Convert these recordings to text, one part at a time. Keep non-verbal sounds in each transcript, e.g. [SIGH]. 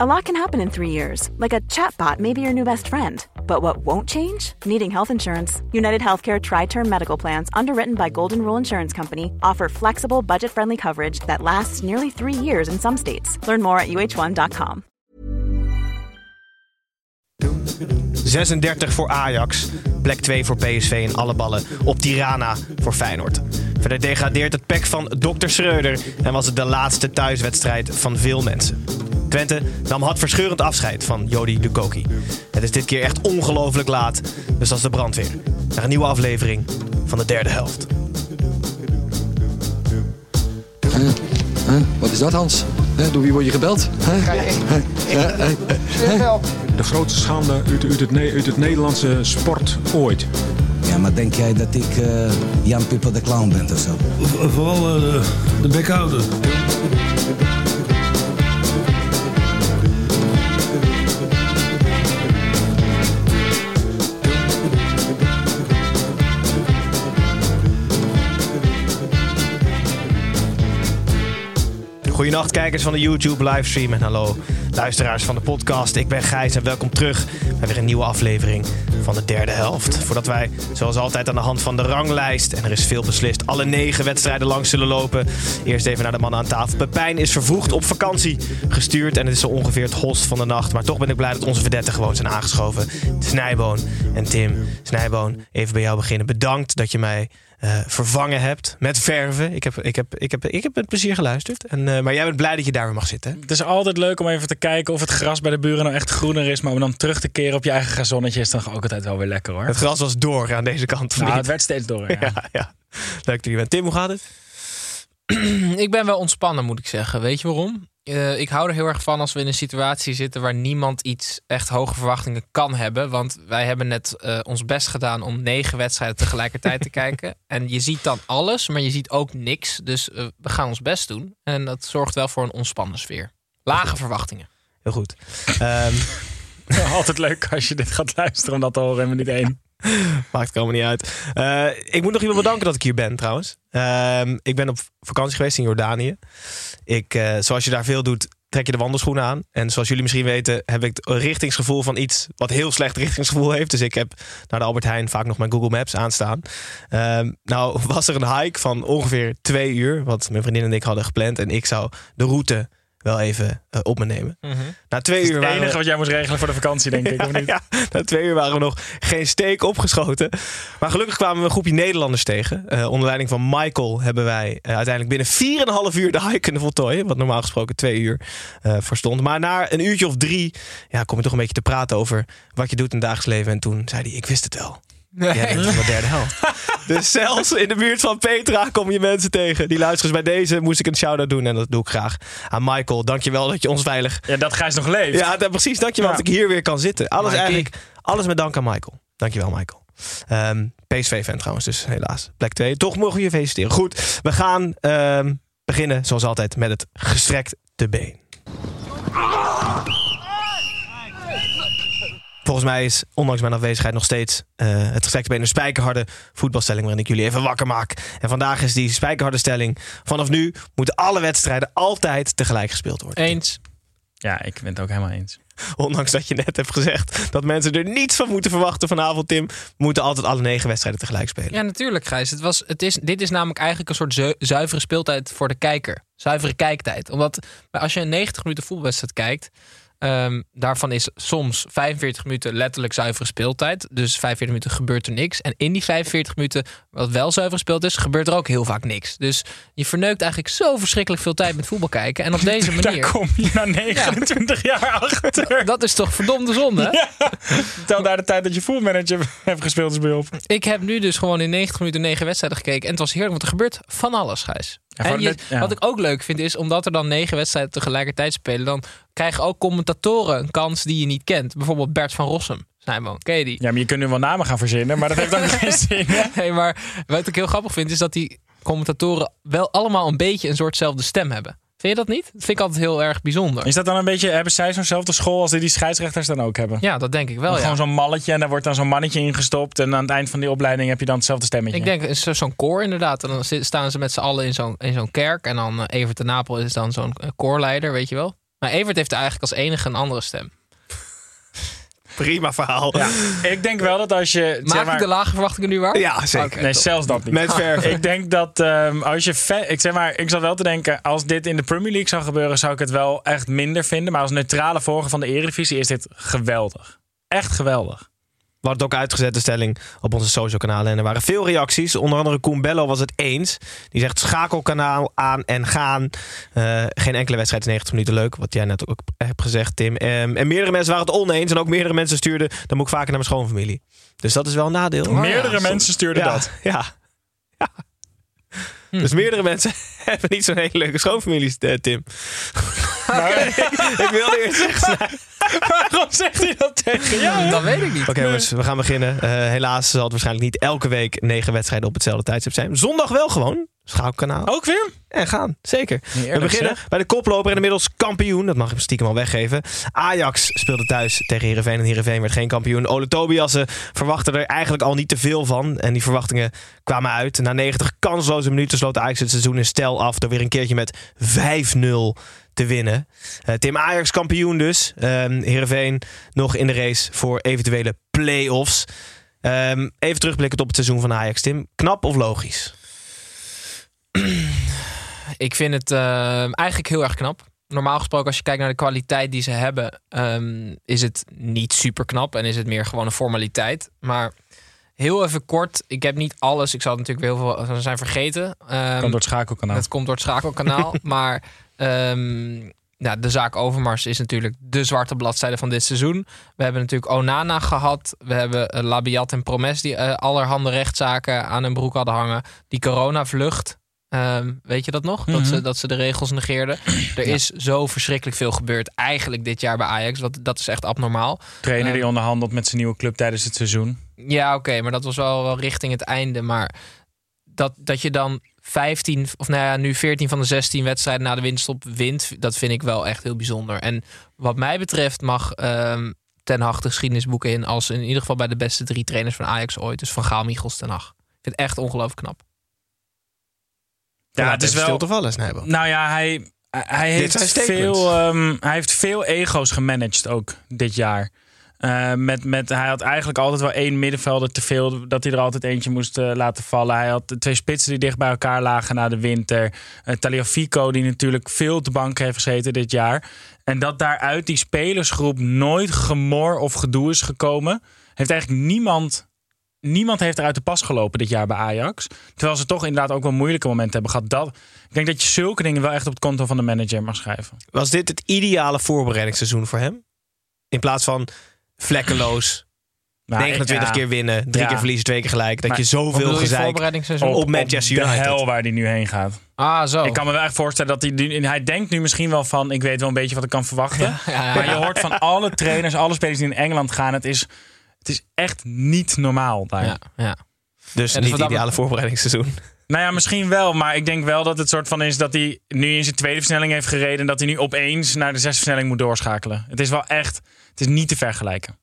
A lot can happen in three years, like a chatbot may be your new best friend. But what won't change? Needing health insurance. United Healthcare Tri Term Medical Plans, underwritten by Golden Rule Insurance Company, offer flexible, budget friendly coverage that lasts nearly three years in some states. Learn more at uh1.com. 36 voor Ajax, plek 2 voor PSV en alle ballen op Tirana voor Feyenoord. Verder degradeert het pek van Dr. Schreuder en was het de laatste thuiswedstrijd van veel mensen. Twente nam hartverscheurend afscheid van Jody Lukoki. Het is dit keer echt ongelooflijk laat, dus als de brandweer. Naar een nieuwe aflevering van de derde helft. Huh? Huh? Wat is dat, Hans? Huh? Door wie word je gebeld? De grootste schande uit, uit, het, uit het Nederlandse sport ooit. Ja, maar denk jij dat ik eh, Jan Pippo de Clown ben of zo? Vooral de, de bekhouder. Goedenacht kijkers van de YouTube livestream en hallo luisteraars van de podcast. Ik ben Gijs en welkom terug bij weer een nieuwe aflevering van de derde helft. Voordat wij zoals altijd aan de hand van de ranglijst, en er is veel beslist, alle negen wedstrijden langs zullen lopen. Eerst even naar de mannen aan tafel. Pepijn is vervroegd op vakantie gestuurd en het is zo ongeveer het host van de nacht. Maar toch ben ik blij dat onze verdetten gewoon zijn aangeschoven. Snijboon en Tim. Snijboon, even bij jou beginnen. Bedankt dat je mij eh, vervangen hebt met verven. Ik heb, ik heb, ik heb, ik heb met plezier geluisterd. En, eh, maar jij bent blij dat je daar weer mag zitten. hè? Het is altijd leuk om even te kijken of het gras bij de buren nou echt groener is. Maar om dan terug te keren op je eigen gazonnetje is dan ook altijd wel weer lekker hoor. Het gras was door aan deze kant. Nou, het werd steeds door. Ja. [LAUGHS] ja, ja. Leuk dat je bent. Tim, hoe gaat het? [CLEARS THROAT] Ik ben wel ontspannen, moet ik zeggen. Weet je waarom? Eh, ik hou er heel erg van als we in een situatie zitten waar niemand iets echt hoge verwachtingen kan hebben. Want wij hebben net eh, ons best gedaan om negen wedstrijden tegelijkertijd te [LAUGHS] kijken. En je ziet dan alles, maar je ziet ook niks. Dus eh, we gaan ons best doen. En dat zorgt wel voor een ontspannen sfeer. Lage verwachtingen. Heel goed. Ehm, [LAUGHS] Altijd leuk als je dit gaat luisteren om dat te horen in minuut één. [LAUGHS] maakt er allemaal niet uit. Eh, ik moet nog iemand bedanken dat ik hier ben trouwens. Ehm, ik ben op vakantie geweest in Jordanië. Ik, eh, zoals je daar veel doet, trek je de wandelschoenen aan. En zoals jullie misschien weten, heb ik het richtingsgevoel van iets wat heel slecht richtingsgevoel heeft. Dus ik heb naar de Albert Heijn vaak nog mijn Google Maps aanstaan. Ehm, nou [LAUGHS] was er een hike van ongeveer twee uur, wat mijn vriendin en ik hadden gepland. En ik zou de route wel even eh, op me nemen. Na twee uur Het waren we- enige wat jij moest regelen voor de vakantie, denk ik. [LAUGHS] Of niet? ja, na twee uur waren we nog geen steek opgeschoten. Maar gelukkig kwamen we een groepje Nederlanders tegen. Eh, onder leiding van Michael hebben wij eh, uiteindelijk binnen 4,5 uur de hike kunnen voltooien. Wat normaal gesproken twee uur verstond. Maar na een uurtje of drie ja, kom je toch een beetje te praten over wat je doet in het dagelijks leven. En toen zei hij, ik wist het wel. Jij bent van de derde helft. [LAUGHS] dus zelfs in de buurt van Petra kom je mensen tegen. Die luisteren Dus bij deze moest ik een shout-out doen. En dat doe ik graag aan Michael. Dankjewel dat je ons veilig Ja, dat Gijs nog leeft. ja, dat- precies. Dankjewel Ja. dat ik hier weer kan zitten. Alles Mikey. eigenlijk, alles met dank aan Michael. Dankjewel, Michael. Ehm PSV-fan trouwens, dus helaas. Plek 2. Toch mogen we je feliciteren. Goed, we gaan ehm, beginnen zoals altijd met het gestrekt te been. Volgens mij is, ondanks mijn afwezigheid, nog steeds eh, het gestrekte been een spijkerharde voetbalstelling waarin ik jullie even wakker maak. En vandaag is die spijkerharde stelling. Vanaf nu moeten alle wedstrijden altijd tegelijk gespeeld worden. Eens. Ja, ik ben het ook helemaal eens. Ondanks dat je net hebt gezegd dat mensen er niets van moeten verwachten vanavond, Tim. Moeten altijd alle negen wedstrijden tegelijk spelen. Ja, natuurlijk, Gijs. Het was, het is, dit is namelijk eigenlijk een soort zu- zuivere speeltijd voor de kijker. Zuivere kijktijd. Omdat als je een 90 minuten voetbalwedstrijd kijkt... ehm, daarvan is soms 45 minuten letterlijk zuivere speeltijd. Dus 45 minuten gebeurt er niks. En in die 45 minuten, wat wel zuivere speelt is... gebeurt er ook heel vaak niks. Dus je verneukt eigenlijk zo verschrikkelijk veel tijd met voetbal kijken. En op [LAUGHS] deze Daar manier... kom je na 29 jaar achter. [LAUGHS] Dat is toch verdomde zonde? Tel daar de tijd dat je voetbalmanager hebt gespeeld is bij op. Ik heb nu dus gewoon in 90 minuten 9 wedstrijden gekeken. En het was heerlijk, want er gebeurt van alles, Gijs. Ja, en je- dit- ja. Wat ik ook leuk vind is, omdat er dan negen wedstrijden tegelijkertijd spelen... dan krijgen ook commentatoren een kans die je niet kent. Bijvoorbeeld Bert van Rossum. Snijboom, ken je die? Ja, maar je kunt nu wel namen gaan verzinnen, maar dat heeft ook [LAUGHS] geen zin. Nee, maar wat ik heel grappig vind, is dat die commentatoren... wel allemaal een beetje een soortzelfde stem hebben. Vind je dat niet? Dat vind ik altijd heel erg bijzonder. Is dat dan een beetje, hebben zij zo'nzelfde school als die, die scheidsrechters dan ook hebben? Ja, dat denk ik wel, ja. Gewoon zo'n malletje en daar wordt dan zo'n mannetje ingestopt. En aan het eind van die opleiding heb je dan hetzelfde stemmetje. Ik denk zo'n koor inderdaad. En dan staan ze met z'n allen in zo'n, in zo'n kerk. En dan eh, Evert de Napel is dan zo'n eh, koorleider, weet je wel. Maar Evert heeft eigenlijk als enige een andere stem. [LAUGHS] Prima verhaal. Ja. Ik denk wel dat als je... Maak zeg maar, ik de lage verwachtingen nu waar? Ja, zeker. Nee, top. zelfs dat niet. Met verven. Ik denk dat ehm, als je ik zeg maar, ik zat wel te denken, als dit in de Premier League zou gebeuren, zou ik het wel echt minder vinden. Maar als neutrale volger van de Eredivisie is dit geweldig. Echt geweldig. We hadden het ook uitgezet, de stelling, op onze social kanalen. En er waren veel reacties. Onder andere Koen Bello was het eens. Die zegt schakelkanaal aan en gaan. Eh, geen enkele wedstrijd is 90 minuten leuk. Wat jij net ook hebt gezegd, Tim. Ehm, en meerdere mensen waren het oneens. En ook meerdere mensen stuurden, dan moet ik vaker naar mijn schoonfamilie. Dus dat is wel een nadeel. Meerdere mensen stuurden ja, dat. Ja. ja. Dus meerdere mensen [LAUGHS] hebben niet zo'n hele leuke schoonfamilie, eh, Tim. [LAUGHS] ik wilde eerst zeggen... [LAUGHS] Waarom zegt hij dat tegen jou? Dat weet ik niet. Oké jongens, we gaan beginnen. Eh, helaas zal het waarschijnlijk niet elke week negen wedstrijden op hetzelfde tijdstip zijn. Zondag wel gewoon. Schakelkanaal. Ook weer? En gaan, zeker. we beginnen zeg. bij de koploper en inmiddels kampioen. Dat mag ik stiekem al weggeven. Ajax speelde thuis tegen Heerenveen en Heerenveen werd geen kampioen. Ole Tobiasen verwachtte er eigenlijk al niet te veel van. En die verwachtingen kwamen uit. Na 90 kansloze minuten sloot Ajax het seizoen in stijl af... door weer een keertje met 5-0 te winnen. Eh, Tim Ajax kampioen dus. Ehm Heerenveen nog in de race voor eventuele play-offs. Ehm, even terugblikken op het seizoen van Ajax, Tim. Knap of logisch? [CLEARS THROAT] Ik vind het ehm, eigenlijk heel erg knap. Normaal gesproken, als je kijkt naar de kwaliteit die ze hebben, ehm, is het niet super knap en is het meer gewoon een formaliteit. Maar heel even kort, ik heb niet alles. Ik zal natuurlijk weer heel veel zijn vergeten. Ehm, Kan door het schakelkanaal. Het komt door het schakelkanaal. [LAUGHS] maar de zaak Overmars is natuurlijk de zwarte bladzijde van dit seizoen. We hebben natuurlijk Onana gehad. We hebben eh, Labiat en Promes die eh, allerhande rechtszaken aan hun broek hadden hangen. Die coronavlucht. Ehm, weet je dat nog? dat, ze, dat ze de regels negeerden. [CLEARS THROAT] Er is zo verschrikkelijk veel gebeurd eigenlijk dit jaar bij Ajax. Wat, dat is echt abnormaal. Trainer die Ehm, onderhandelt met zijn nieuwe club tijdens het seizoen. Ja, oké, maar dat was wel, wel richting het einde. Maar dat, dat je dan 15, of nou ja, nu 14 van de 16 wedstrijden na de winststop wint, dat vind ik wel echt heel bijzonder. En wat mij betreft mag ehm, Ten Hag de geschiedenisboeken in als in ieder geval bij de beste drie trainers van Ajax ooit. Dus van Gaal, Michels, Ten Hag. Ik vind het echt ongelooflijk knap. Ja, het is wel. Te vallen, Snijbo. Nou ja, hij, hij, heeft veel, ehm, hij heeft veel ego's gemanaged ook dit jaar. Eh, met, met, hij had eigenlijk altijd wel één middenvelder te veel. Dat hij er altijd eentje moest eh, laten vallen. Hij had twee spitsen die dicht bij elkaar lagen na de winter. Uh, Taliafico die natuurlijk veel de bank heeft gezeten dit jaar. En dat daaruit die spelersgroep nooit gemor of gedoe is gekomen. Heeft eigenlijk niemand... Niemand heeft eruit de pas gelopen dit jaar bij Ajax. Terwijl ze toch inderdaad ook wel moeilijke momenten hebben gehad. Dat, ik denk dat je zulke dingen wel echt op het konto van de manager mag schrijven. Was dit het ideale voorbereidingsseizoen voor hem? In plaats van vlekkeloos, [CLEARS THROAT] Nou, 29 ja. keer winnen, drie Ja. keer verliezen, twee keer gelijk. Dat Maar je zoveel gezeik... voorbereidingsseizoen? op Manchester de United. hel waar hij nu heen gaat. Ah, zo. Ik kan me wel echt voorstellen dat hij... nu- Hij denkt nu misschien wel van... Ik weet wel een beetje wat ik kan verwachten. [LAUGHS] Ja, ja, Maar ja. je hoort van alle trainers, alle spelers die in Engeland gaan... Het is, het is echt niet normaal daar. Ja, ja. Dus Ja, niet dat ideale voorbereidingsseizoen. Nou ja, misschien wel. Maar ik denk wel dat het soort van is dat hij nu in zijn tweede versnelling heeft gereden... en dat hij nu opeens naar de zesde versnelling moet doorschakelen. Het is wel echt... Het is niet te vergelijken.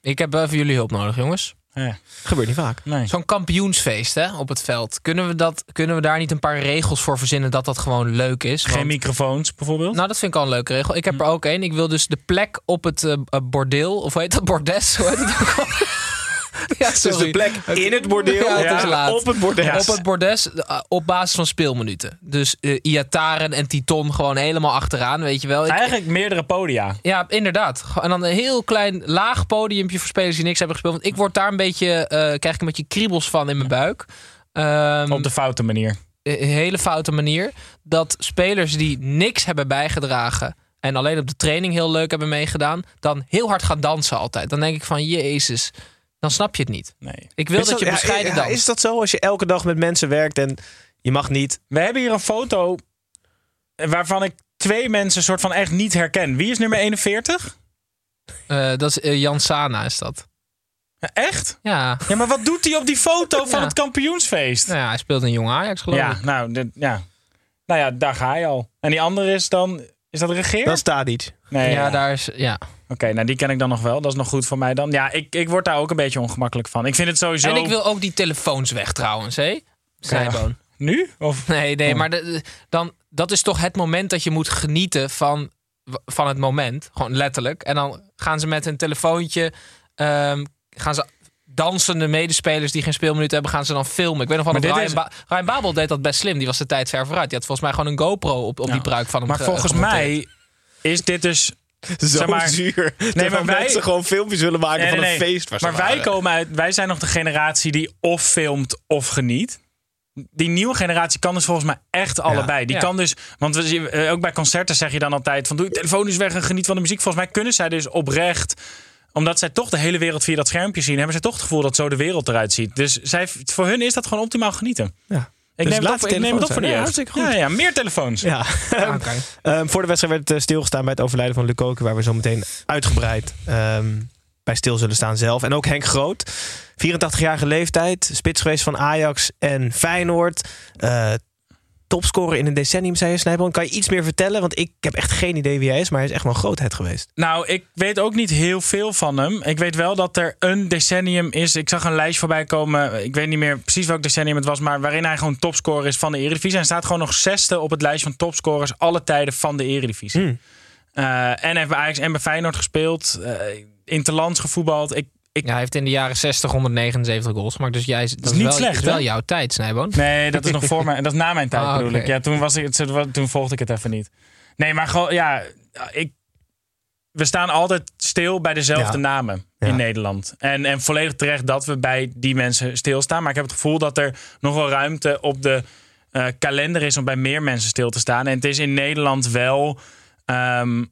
Ik heb even jullie hulp nodig, jongens. Ja, Gebeurt niet vaak. nee. Zo'n kampioensfeest hè, op het veld. Kunnen we, dat, kunnen we daar niet een paar regels voor verzinnen dat dat gewoon leuk is? Geen Want- microfoons bijvoorbeeld? nou, dat vind ik al een leuke regel. Ik heb er ook één. Ik wil dus de plek op het eh, bordeel, of hoe heet dat? Bordes? Hoe heet het ook al? [LAUGHS] ja, Dus de plek in het bordeel, Ja, het is ja, laat. op het bordeel. Op het bordes eh, op basis van speelminuten. Dus eh Iataren en Titon gewoon helemaal achteraan, weet je wel. Ik- Eigenlijk meerdere podia. ja, inderdaad. En dan een heel klein laag podiumpje voor spelers die niks hebben gespeeld. Want ik word daar een beetje, eh, krijg ik een beetje kriebels van in mijn buik. Ehm, Op de foute manier. een hele foute manier. Dat spelers die niks hebben bijgedragen. en alleen op de training heel leuk hebben meegedaan. dan heel hard gaan dansen altijd. Dan denk ik van Jezus, dan snap je het niet. Nee. Ik wil Is dat je bescheiden ja, danst. Is dat zo als je elke dag met mensen werkt en je mag niet... We hebben hier een foto waarvan ik twee mensen soort van echt niet herken. Wie is nummer 41? Eh, dat is eh, Jan Sana, is dat. Ja, echt? Ja. Ja, maar wat doet hij op die foto van Ja. het kampioensfeest? Nou ja, hij speelt in Jong Ajax, geloof Ja, ik. nou, dit- ja. nou ja, daar ga je al. En die andere is dan, is dat Regeer? Dat staat iets. Nee, Ja, ja. daar is. Ja. Oké, nou die ken ik dan nog wel. Dat is nog goed voor mij dan. Ja, ik, ik word daar ook een beetje ongemakkelijk van. Ik vind het sowieso... En ik wil ook die telefoons weg trouwens, hè? Snijboon. [LAUGHS] Nu? Of... Nee, nee, Oh. maar de- dan, dat is toch het moment dat je moet genieten van van het moment. Gewoon letterlijk. En dan gaan ze met een telefoontje... ehm, gaan ze dansende medespelers die geen speelminuten hebben... gaan ze dan filmen. Ik weet nog wel dat Ryan, is- Ba- Ryan Babel deed dat best slim. Die was de tijd ver vooruit. Die had volgens mij gewoon een GoPro op, op die pruik van hem Maar ge- volgens mij is dit dus... Zo Zeg maar- zuur. Nee, maar wij- mensen gewoon filmpjes willen maken Nee, van nee, een nee. feest. waar ze Maar wij, komen uit, wij zijn nog de generatie die of filmt of geniet. Die nieuwe generatie kan dus volgens mij echt allebei. Die Ja. kan dus, want we zien, eh, ook bij concerten zeg je dan altijd van doe je telefoon eens weg en geniet van de muziek. Volgens mij kunnen zij dus oprecht, omdat zij toch de hele wereld via dat schermpje zien, hebben zij toch het gevoel dat zo de wereld eruit ziet. Dus zij, voor hun is dat gewoon optimaal genieten. Ja. Ik, Dus neem het, op, de ik neem het op voor jeugd. Ja, goed. Ja, ja, meer telefoons. [LAUGHS] [LAUGHS] Ja. Oké. Ehm, voor de wedstrijd werd eh, stilgestaan bij het overlijden van Lukoki, waar we zo meteen uitgebreid ehm, bij stil zullen staan zelf. En ook Henk Groot, 84-jarige leeftijd, spits geweest van Ajax en Feyenoord. Eh, topscorer in een decennium, zei je, Snijboom. Kan je iets meer vertellen? Want ik heb echt geen idee wie hij is, maar hij is echt wel een grootheid geweest. Nou, ik weet ook niet heel veel van hem. Ik weet wel dat er een decennium is. Ik zag een lijst voorbij komen. Ik weet niet meer precies welk decennium het was. Maar waarin hij gewoon topscorer is van de Eredivisie. Hij staat gewoon nog zesde op het lijstje van topscorers alle tijden van de Eredivisie. Hmm. Eh, en hij heeft bij Ajax en bij Feyenoord gespeeld. eh interlands gevoetbald. Ik, ik, Ja, hij heeft in de jaren 60 179 goals gemaakt. Dus jij, dat, is niet wel, slecht, wel hè? jouw tijd, Snijboon. Nee, dat is nog voor mij. Dat is na mijn [LAUGHS] tijd Ah, bedoel ik. Ja, toen, was ik, het- toen volgde ik het even niet. Nee, maar gewoon, ja, ik, we staan altijd stil bij dezelfde Ja. namen Ja. in Nederland. En, en volledig terecht dat we bij die mensen stilstaan. Maar ik heb het gevoel dat er nog wel ruimte op de eh, kalender is om bij meer mensen stil te staan. En het is in Nederland wel. ehm,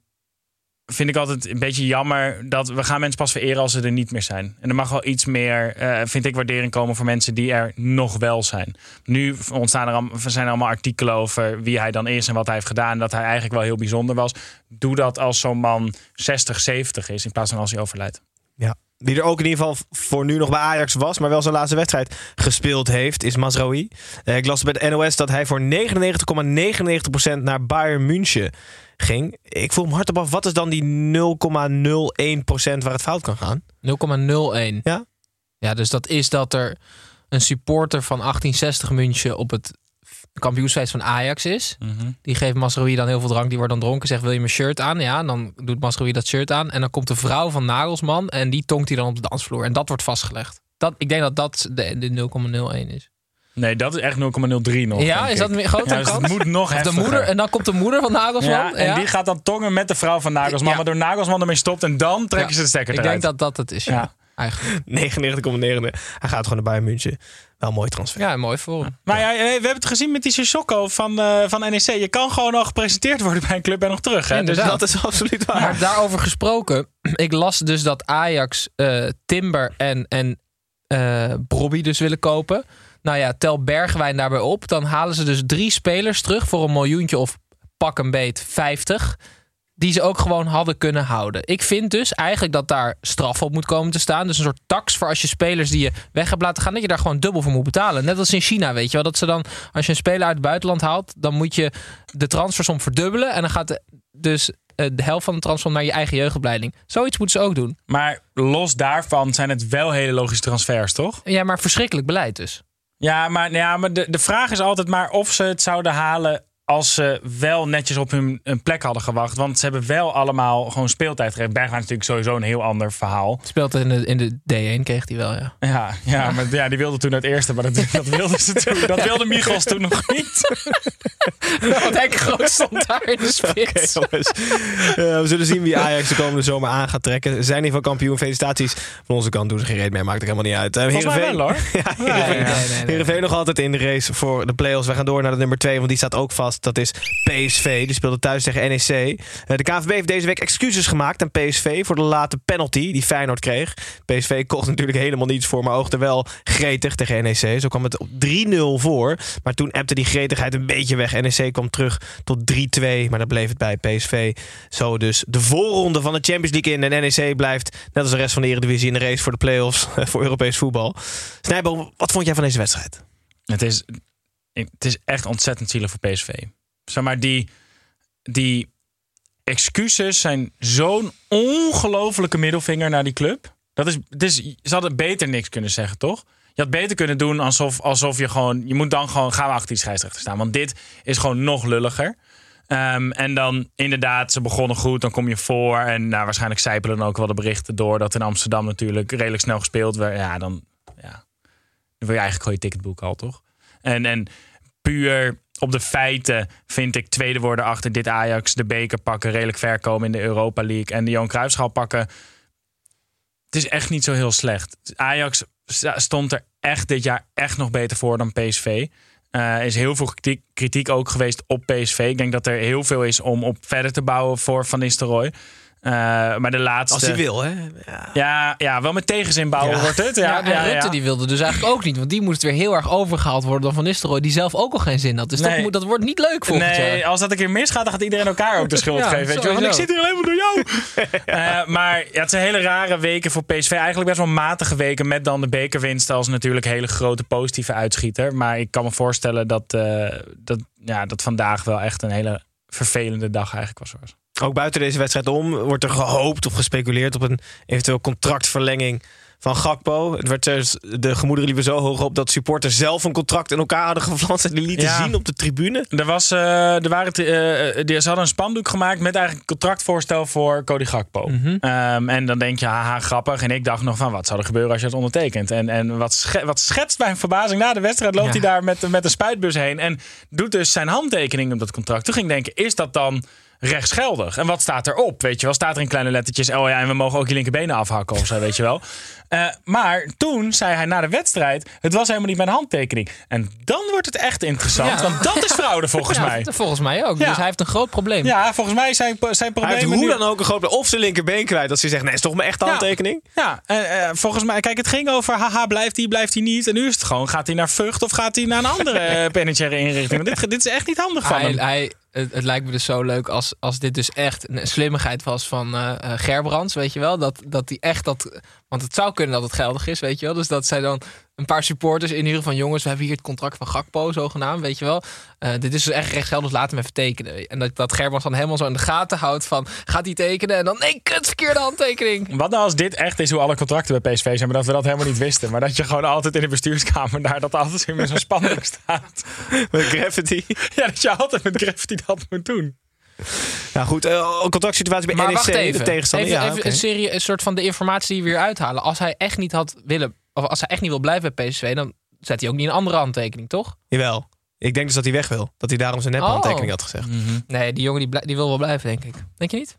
vind ik altijd een beetje jammer dat we gaan mensen pas vereren als ze er niet meer zijn. En er mag wel iets meer, eh, vind ik, waardering komen voor mensen die er nog wel zijn. Nu ontstaan er, zijn er allemaal artikelen over wie hij dan is en wat hij heeft gedaan. Dat hij eigenlijk wel heel bijzonder was. Doe dat als zo'n man 60, 70 is in plaats van als hij overlijdt. Ja. Wie er ook in ieder geval voor nu nog bij Ajax was, maar wel zijn laatste wedstrijd gespeeld heeft, is Mazraoui. Eh, ik las bij de NOS dat hij voor 99,99% naar Bayern München ging. Ik voel hem hardop af, wat is dan die 0,01% waar het fout kan gaan? 0,01. Ja? Ja, dus dat is dat er een supporter van 1860 München op het kampioensfeest van Ajax is. Die geeft Masrowi dan heel veel drank. Die wordt dan dronken. Zegt, wil je mijn shirt aan? Ja, en dan doet Masrowi dat shirt aan. En dan komt de vrouw van Nagelsman en die tonkt hij dan op de dansvloer. En dat wordt vastgelegd. Dat, ik denk dat dat de, de 0,01 is. Nee, dat is echt 0,03 nog. ja, is dat ik. meer groter Ja, dan dus het kans? moet nog de moeder, en dan komt de moeder van Nagelsman. Ja, en die gaat dan tongen met de vrouw van Nagelsman. Ja. Waardoor Nagelsman ermee stopt en dan trekken Ja. ze de stekker Ik eruit. denk dat dat het is, ja. Ja. Eigenlijk. [LAUGHS] 99,9. Hij gaat gewoon naar Bayern München. Wel een mooi transfer. Ja, mooi voor hem. Maar ja, we hebben het gezien met die Sissoko van, eh, van NEC. Je kan gewoon al gepresenteerd worden bij een club en nog terug. Hè? Dus. Dat is [LAUGHS] absoluut waar. Maar daarover gesproken, [CLEARS THROAT] ik las dus dat Ajax eh, Timber en, en eh Brobby dus willen kopen. Nou ja, tel Bergwijn daarbij op. Dan halen ze dus drie spelers terug voor een miljoentje of pak een beet 50. Die ze ook gewoon hadden kunnen houden. Ik vind dus eigenlijk dat daar straf op moet komen te staan. Dus een soort tax voor als je spelers die je weg hebt laten gaan. Dat je daar gewoon dubbel voor moet betalen. Net als in China, weet je wel. Dat ze dan, als je een speler uit het buitenland haalt. Dan moet je de transfersom verdubbelen. En dan gaat dus eh, de helft van de transfer naar je eigen jeugdopleiding. Zoiets moeten ze ook doen. Maar los daarvan zijn het wel hele logische transfers, toch? Ja, maar verschrikkelijk beleid dus. Ja, maar, ja, maar de, de vraag is altijd maar of ze het zouden halen als ze wel netjes op hun, plek hadden gewacht. Want ze hebben wel allemaal gewoon speeltijd gegeven. Bergwijn is natuurlijk sowieso een heel ander verhaal. Speelt in de, in de D1, kreeg hij wel, ja. Ja, ja, maar ja, die wilde toen het eerste, maar dat, [LAUGHS] dat wilde ze toen. Dat wilde Michels toen nog niet. [LAUGHS] Want Henk Groot stond daar in de [LAUGHS] spits. Eh, we zullen zien wie Ajax de komende zomer aan gaat trekken. Ze zijn in ieder geval kampioen. Felicitaties. Van onze kant doen ze geen reet meer. Maakt er helemaal niet uit. Uh, wel hoor. Ja, Heerenveen, nee, nee, nee. Heerenveen nog altijd in de race voor de play-offs. We gaan door naar de nummer 2, want die staat ook vast. Dat is PSV. Die speelde thuis tegen NEC. Eh, de KNVB heeft deze week excuses gemaakt aan PSV voor de late penalty die Feyenoord kreeg. PSV kocht natuurlijk helemaal niets voor, maar oogde wel gretig tegen NEC. Zo kwam het op 3-0 voor. Maar toen appte die gretigheid een beetje weg. NEC kwam terug tot 3-2, maar dan bleef het bij PSV. Zo dus de voorronde van de Champions League in. En NEC blijft, net als de rest van de Eredivisie, in de race voor de play-offs [LAUGHS] voor Europees voetbal. Snijboom, wat vond jij van deze wedstrijd? Het is, het is echt ontzettend zielig voor PSV. Zeg maar, die, die excuses zijn zo'n ongelofelijke middelvinger naar die club. Dat is, het is, ze hadden beter niks kunnen zeggen, toch? Je had beter kunnen doen alsof, alsof je gewoon... Je moet dan gewoon gaan we achter die scheidsrechter staan. Want dit is gewoon nog lulliger. Ehm, en dan inderdaad, ze begonnen goed, dan kom je voor. En nou, waarschijnlijk zijpelen dan ook wel de berichten door dat in Amsterdam natuurlijk redelijk snel gespeeld werd. Ja, dan, ja, dan wil je eigenlijk gewoon je ticketboek al, toch? En, en puur op de feiten vind ik tweede worden achter dit Ajax, de beker pakken, redelijk ver komen in de Europa League en de Johan Cruijffschaal pakken. Het is echt niet zo heel slecht. Ajax stond er echt dit jaar echt nog beter voor dan PSV. Eh, Er is heel veel kritiek, kritiek ook geweest op PSV. Ik denk dat er heel veel is om op verder te bouwen voor Van Nistelrooy. Eh, maar de laatste... Als hij wil, hè? Ja. Ja, ja, wel met tegenzin bouwen Ja. wordt het. Ja, Ja, en ja, Rutte ja. die wilde dus eigenlijk ook niet. Want die moest weer heel erg overgehaald worden door Van Nistelrooy. Die zelf ook al geen zin had. Dus dat, Nee. moet, dat wordt niet leuk volgend Nee, jaar. als dat een keer misgaat, dan gaat iedereen elkaar ook de schuld Ja, geven. Weet je wel? Want ik zit hier alleen maar door jou. [LAUGHS] Eh, maar ja, het zijn hele rare weken voor PSV. Eigenlijk best wel matige weken. Met dan de bekerwinst als natuurlijk hele grote positieve uitschieter. Maar ik kan me voorstellen dat, eh, dat, ja, dat vandaag wel echt een hele vervelende dag eigenlijk was. Ook buiten deze wedstrijd om wordt er gehoopt of gespeculeerd op een eventueel contractverlenging van Gakpo. Het werd dus, de gemoederen liepen zo hoog op dat supporters zelf een contract in elkaar hadden geflanst en die lieten Ja. zien op de tribune. Er, was, eh, er waren, die- ze hadden een spandoek gemaakt met eigenlijk een contractvoorstel voor Cody Gakpo. Ehm, en dan denk je, haha, grappig. En ik dacht nog van, wat zou er gebeuren als je het ondertekent? En, en wat, sche- wat schetst mijn verbazing na de wedstrijd, loopt Ja. hij daar met, met een spuitbus heen en doet dus zijn handtekening op dat contract. Toen ging ik denken, is dat dan rechtsgeldig? En wat staat erop? Weet je wel, staat er in kleine lettertjes, oh ja, en we mogen ook je linkerbenen afhakken of zo, weet je wel. Eh, maar toen zei hij na de wedstrijd, het was helemaal niet mijn handtekening. En dan wordt het echt interessant, Ja. want dat is fraude [LAUGHS] volgens Ja, mij. Volgens mij ook. Ja. Dus hij heeft een groot probleem. Ja, volgens mij zijn, zijn Hij problemen heeft hoe nu- dan ook een groot of zijn linkerbeen kwijt. Dat ze zegt, nee, is toch mijn echte Ja. handtekening? Ja, en, eh, volgens mij, kijk, het ging over, haha, blijft hij, blijft hij niet. En nu is het gewoon, gaat hij naar Vught of gaat hij naar een andere [LAUGHS] eh, penitentiaire inrichting? Want dit, dit is echt niet handig van Hij, hem. hij, het, lijkt me dus zo leuk als, als dit dus echt een slimmigheid was van eh eh, Gerbrands, weet je wel. Dat, dat die echt dat... Want het zou kunnen dat het geldig is, weet je wel. Dus dat zij dan een paar supporters inhuren van... jongens, we hebben hier het contract van Gakpo, zogenaamd, weet je wel. Eh, dit is dus echt rechtsgeldig, dus laat hem even tekenen. En dat, dat Gerbrands dan helemaal zo in de gaten houdt van... gaat hij tekenen? En dan, nee, kut, verkeerde handtekening. Wat nou als dit echt is hoe alle contracten bij PSV zijn, maar dat we dat helemaal niet wisten. Maar dat je gewoon altijd in de bestuurskamer daar dat altijd weer met zo'n spandoek staat. Met Gravity. Ja, dat je altijd met Graffiti dat moet doen. Nou goed, eh contractsituatie bij Maar NEC, wacht even. de tegenstander. Even, ja, even een, serie, een soort van de informatie die we weer uithalen. Als hij echt niet had willen... Of als hij echt niet wil blijven bij PSV... dan zet hij ook niet een andere handtekening, toch? Jawel. Ik denk dus dat hij weg wil. Dat hij daarom zijn nep Oh. handtekening had gezegd. Nee, die jongen die, blij- die wil wel blijven, denk ik. Denk je niet?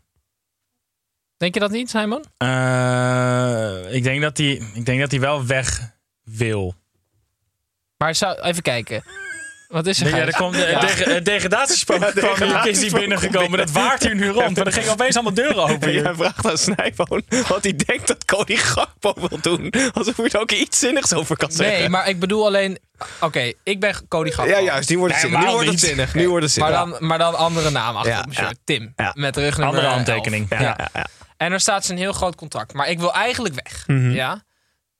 Denk je dat niet, Simon? Eh, ik, denk dat hij, ik denk dat hij wel weg wil. Maar zou, even kijken. Wat is er? Ja, Gijs? er komt de, de, het degradatiespook kwam hier, is hier binnengekomen. Dat waart hier nu rond. Maar er gingen opeens allemaal deuren open En hier. jij vraagt aan Snijboon wat hij denkt dat Cody Gakpo wil doen. Alsof hij er ook iets zinnigs over kan zeggen. Nee, maar ik bedoel alleen... Oké, ik ben Cody Gakpo. Ja, juist. Die wordt het Nee, zinnig. Nu wordt het zinnig. Nu wordt het Maar dan, maar dan andere naam achter Ja, op mijn shirt. ja. Tim. Ja. Met rugnummer Andere 11. handtekening. Ja. ja, ja. En er staat een heel groot contract. Maar ik wil eigenlijk weg. Mhm. Ja?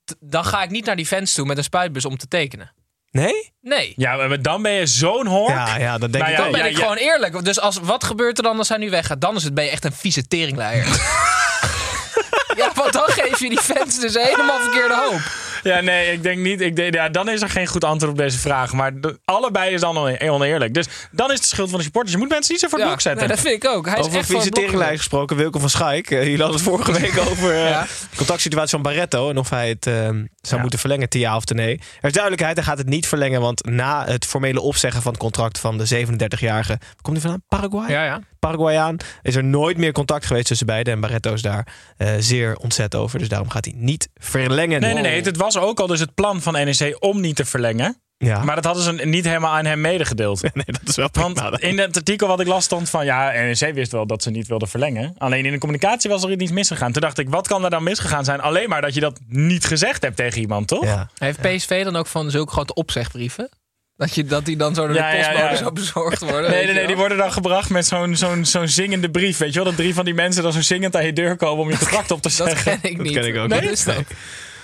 T- Dan ga ik niet naar die fans toe met een spuitbus om te tekenen. Nee? Nee. Ja, maar dan ben je zo'n hork. Ja, ja, dat denk Nou ik ja. Dan ben ja, ik gewoon eerlijk. Dus als, wat gebeurt er dan als hij nu weggaat? Dan is het, ben je echt een vieze teringleier. [LAUGHS] ja, want dan geef je die fans dus helemaal verkeerde hoop. [LAUGHS] Ja, nee, ik denk niet. Ik denk, ja, dan is er geen goed antwoord op deze vraag. Maar de- allebei is dan one- oneerlijk. Dus dan is de schuld van de supporters. Je moet mensen niet zo voor het Ja, blok zetten. nee, dat vind ik ook. Hij is Over het visiteringlijst gesproken, Wilco van Schaik. Eh, jullie hadden het vorige [LAUGHS] week over eh, Ja. de contactsituatie van Barretto. En of hij het eh, zou Ja. moeten verlengen, te ja of te nee. Er is duidelijkheid, hij gaat het niet verlengen. Want na het formele opzeggen van het contract van de 37-jarige... Waar komt hij vandaan? Paraguay? Ja, ja. Paraguayaan. Is er nooit meer contact geweest tussen beiden. En Barretto is daar eh, zeer ontzet over. Dus daarom gaat hij niet verlengen. Nee, nee, nee. Het was ook al dus het plan van NEC om niet te verlengen. Ja. Maar dat hadden ze niet helemaal aan hem medegedeeld. [LAUGHS] nee, dat is wel Want prima. in het artikel wat ik las stond van... ja, NEC wist wel dat ze niet wilden verlengen. Alleen in de communicatie was er iets misgegaan. Toen dacht ik, wat kan er dan misgegaan zijn? Alleen maar dat je dat niet gezegd hebt tegen iemand, toch? Ja. Heeft PSV dan ook van zulke grote opzegbrieven? Dat, je, dat die dan zo door Ja, de postbode ja. zo bezorgd [LAUGHS] worden? Nee, nee, nee, die worden dan gebracht met zo'n zo'n zo'n zingende brief. Weet je wel, dat drie van die mensen dan zo zingend aan je deur komen om je [LAUGHS] contract op te Dat zeggen. ken ik niet. ken ik ook Wat niet. is dat?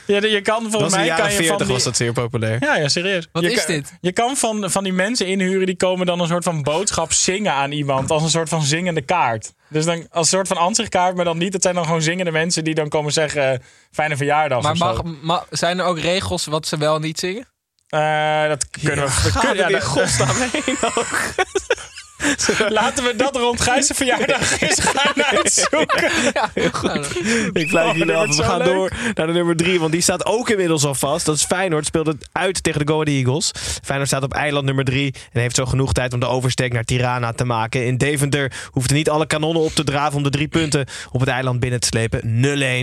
Ja, je kan Dat volgens was in de mij jaren kan je 40 van die... was dat zeer populair. Ja, ja, serieus. Wat je is kan, dit? Je kan van, van die mensen inhuren die komen dan een soort van boodschap zingen aan iemand. Als een soort van zingende kaart. Dus dan als een soort van ansichtkaart, maar dan niet. Het zijn dan gewoon zingende mensen die dan komen zeggen: fijne verjaardag. Maar of zo. mag, ma- zijn er ook regels wat ze wel en niet zingen? Eh, dat kunnen we. we Gaan kunnen- we ja, in godsnaam heen ook? [LAUGHS] [LAUGHS] Laten we dat rond Gijs' verjaardag [LAUGHS] eens gaan uitzoeken. Ja, nou, Ik blijf Oh, jullie af. We gaan leuk. door naar de nummer drie. Want die staat ook inmiddels al vast. Dat is Feyenoord. Speelt het uit tegen de Go Ahead Eagles. Feyenoord staat op eiland nummer drie. En heeft zo genoeg tijd om de oversteek naar Tirana te maken. In Deventer hoefden niet alle kanonnen op te draven om de drie punten op het eiland binnen te slepen.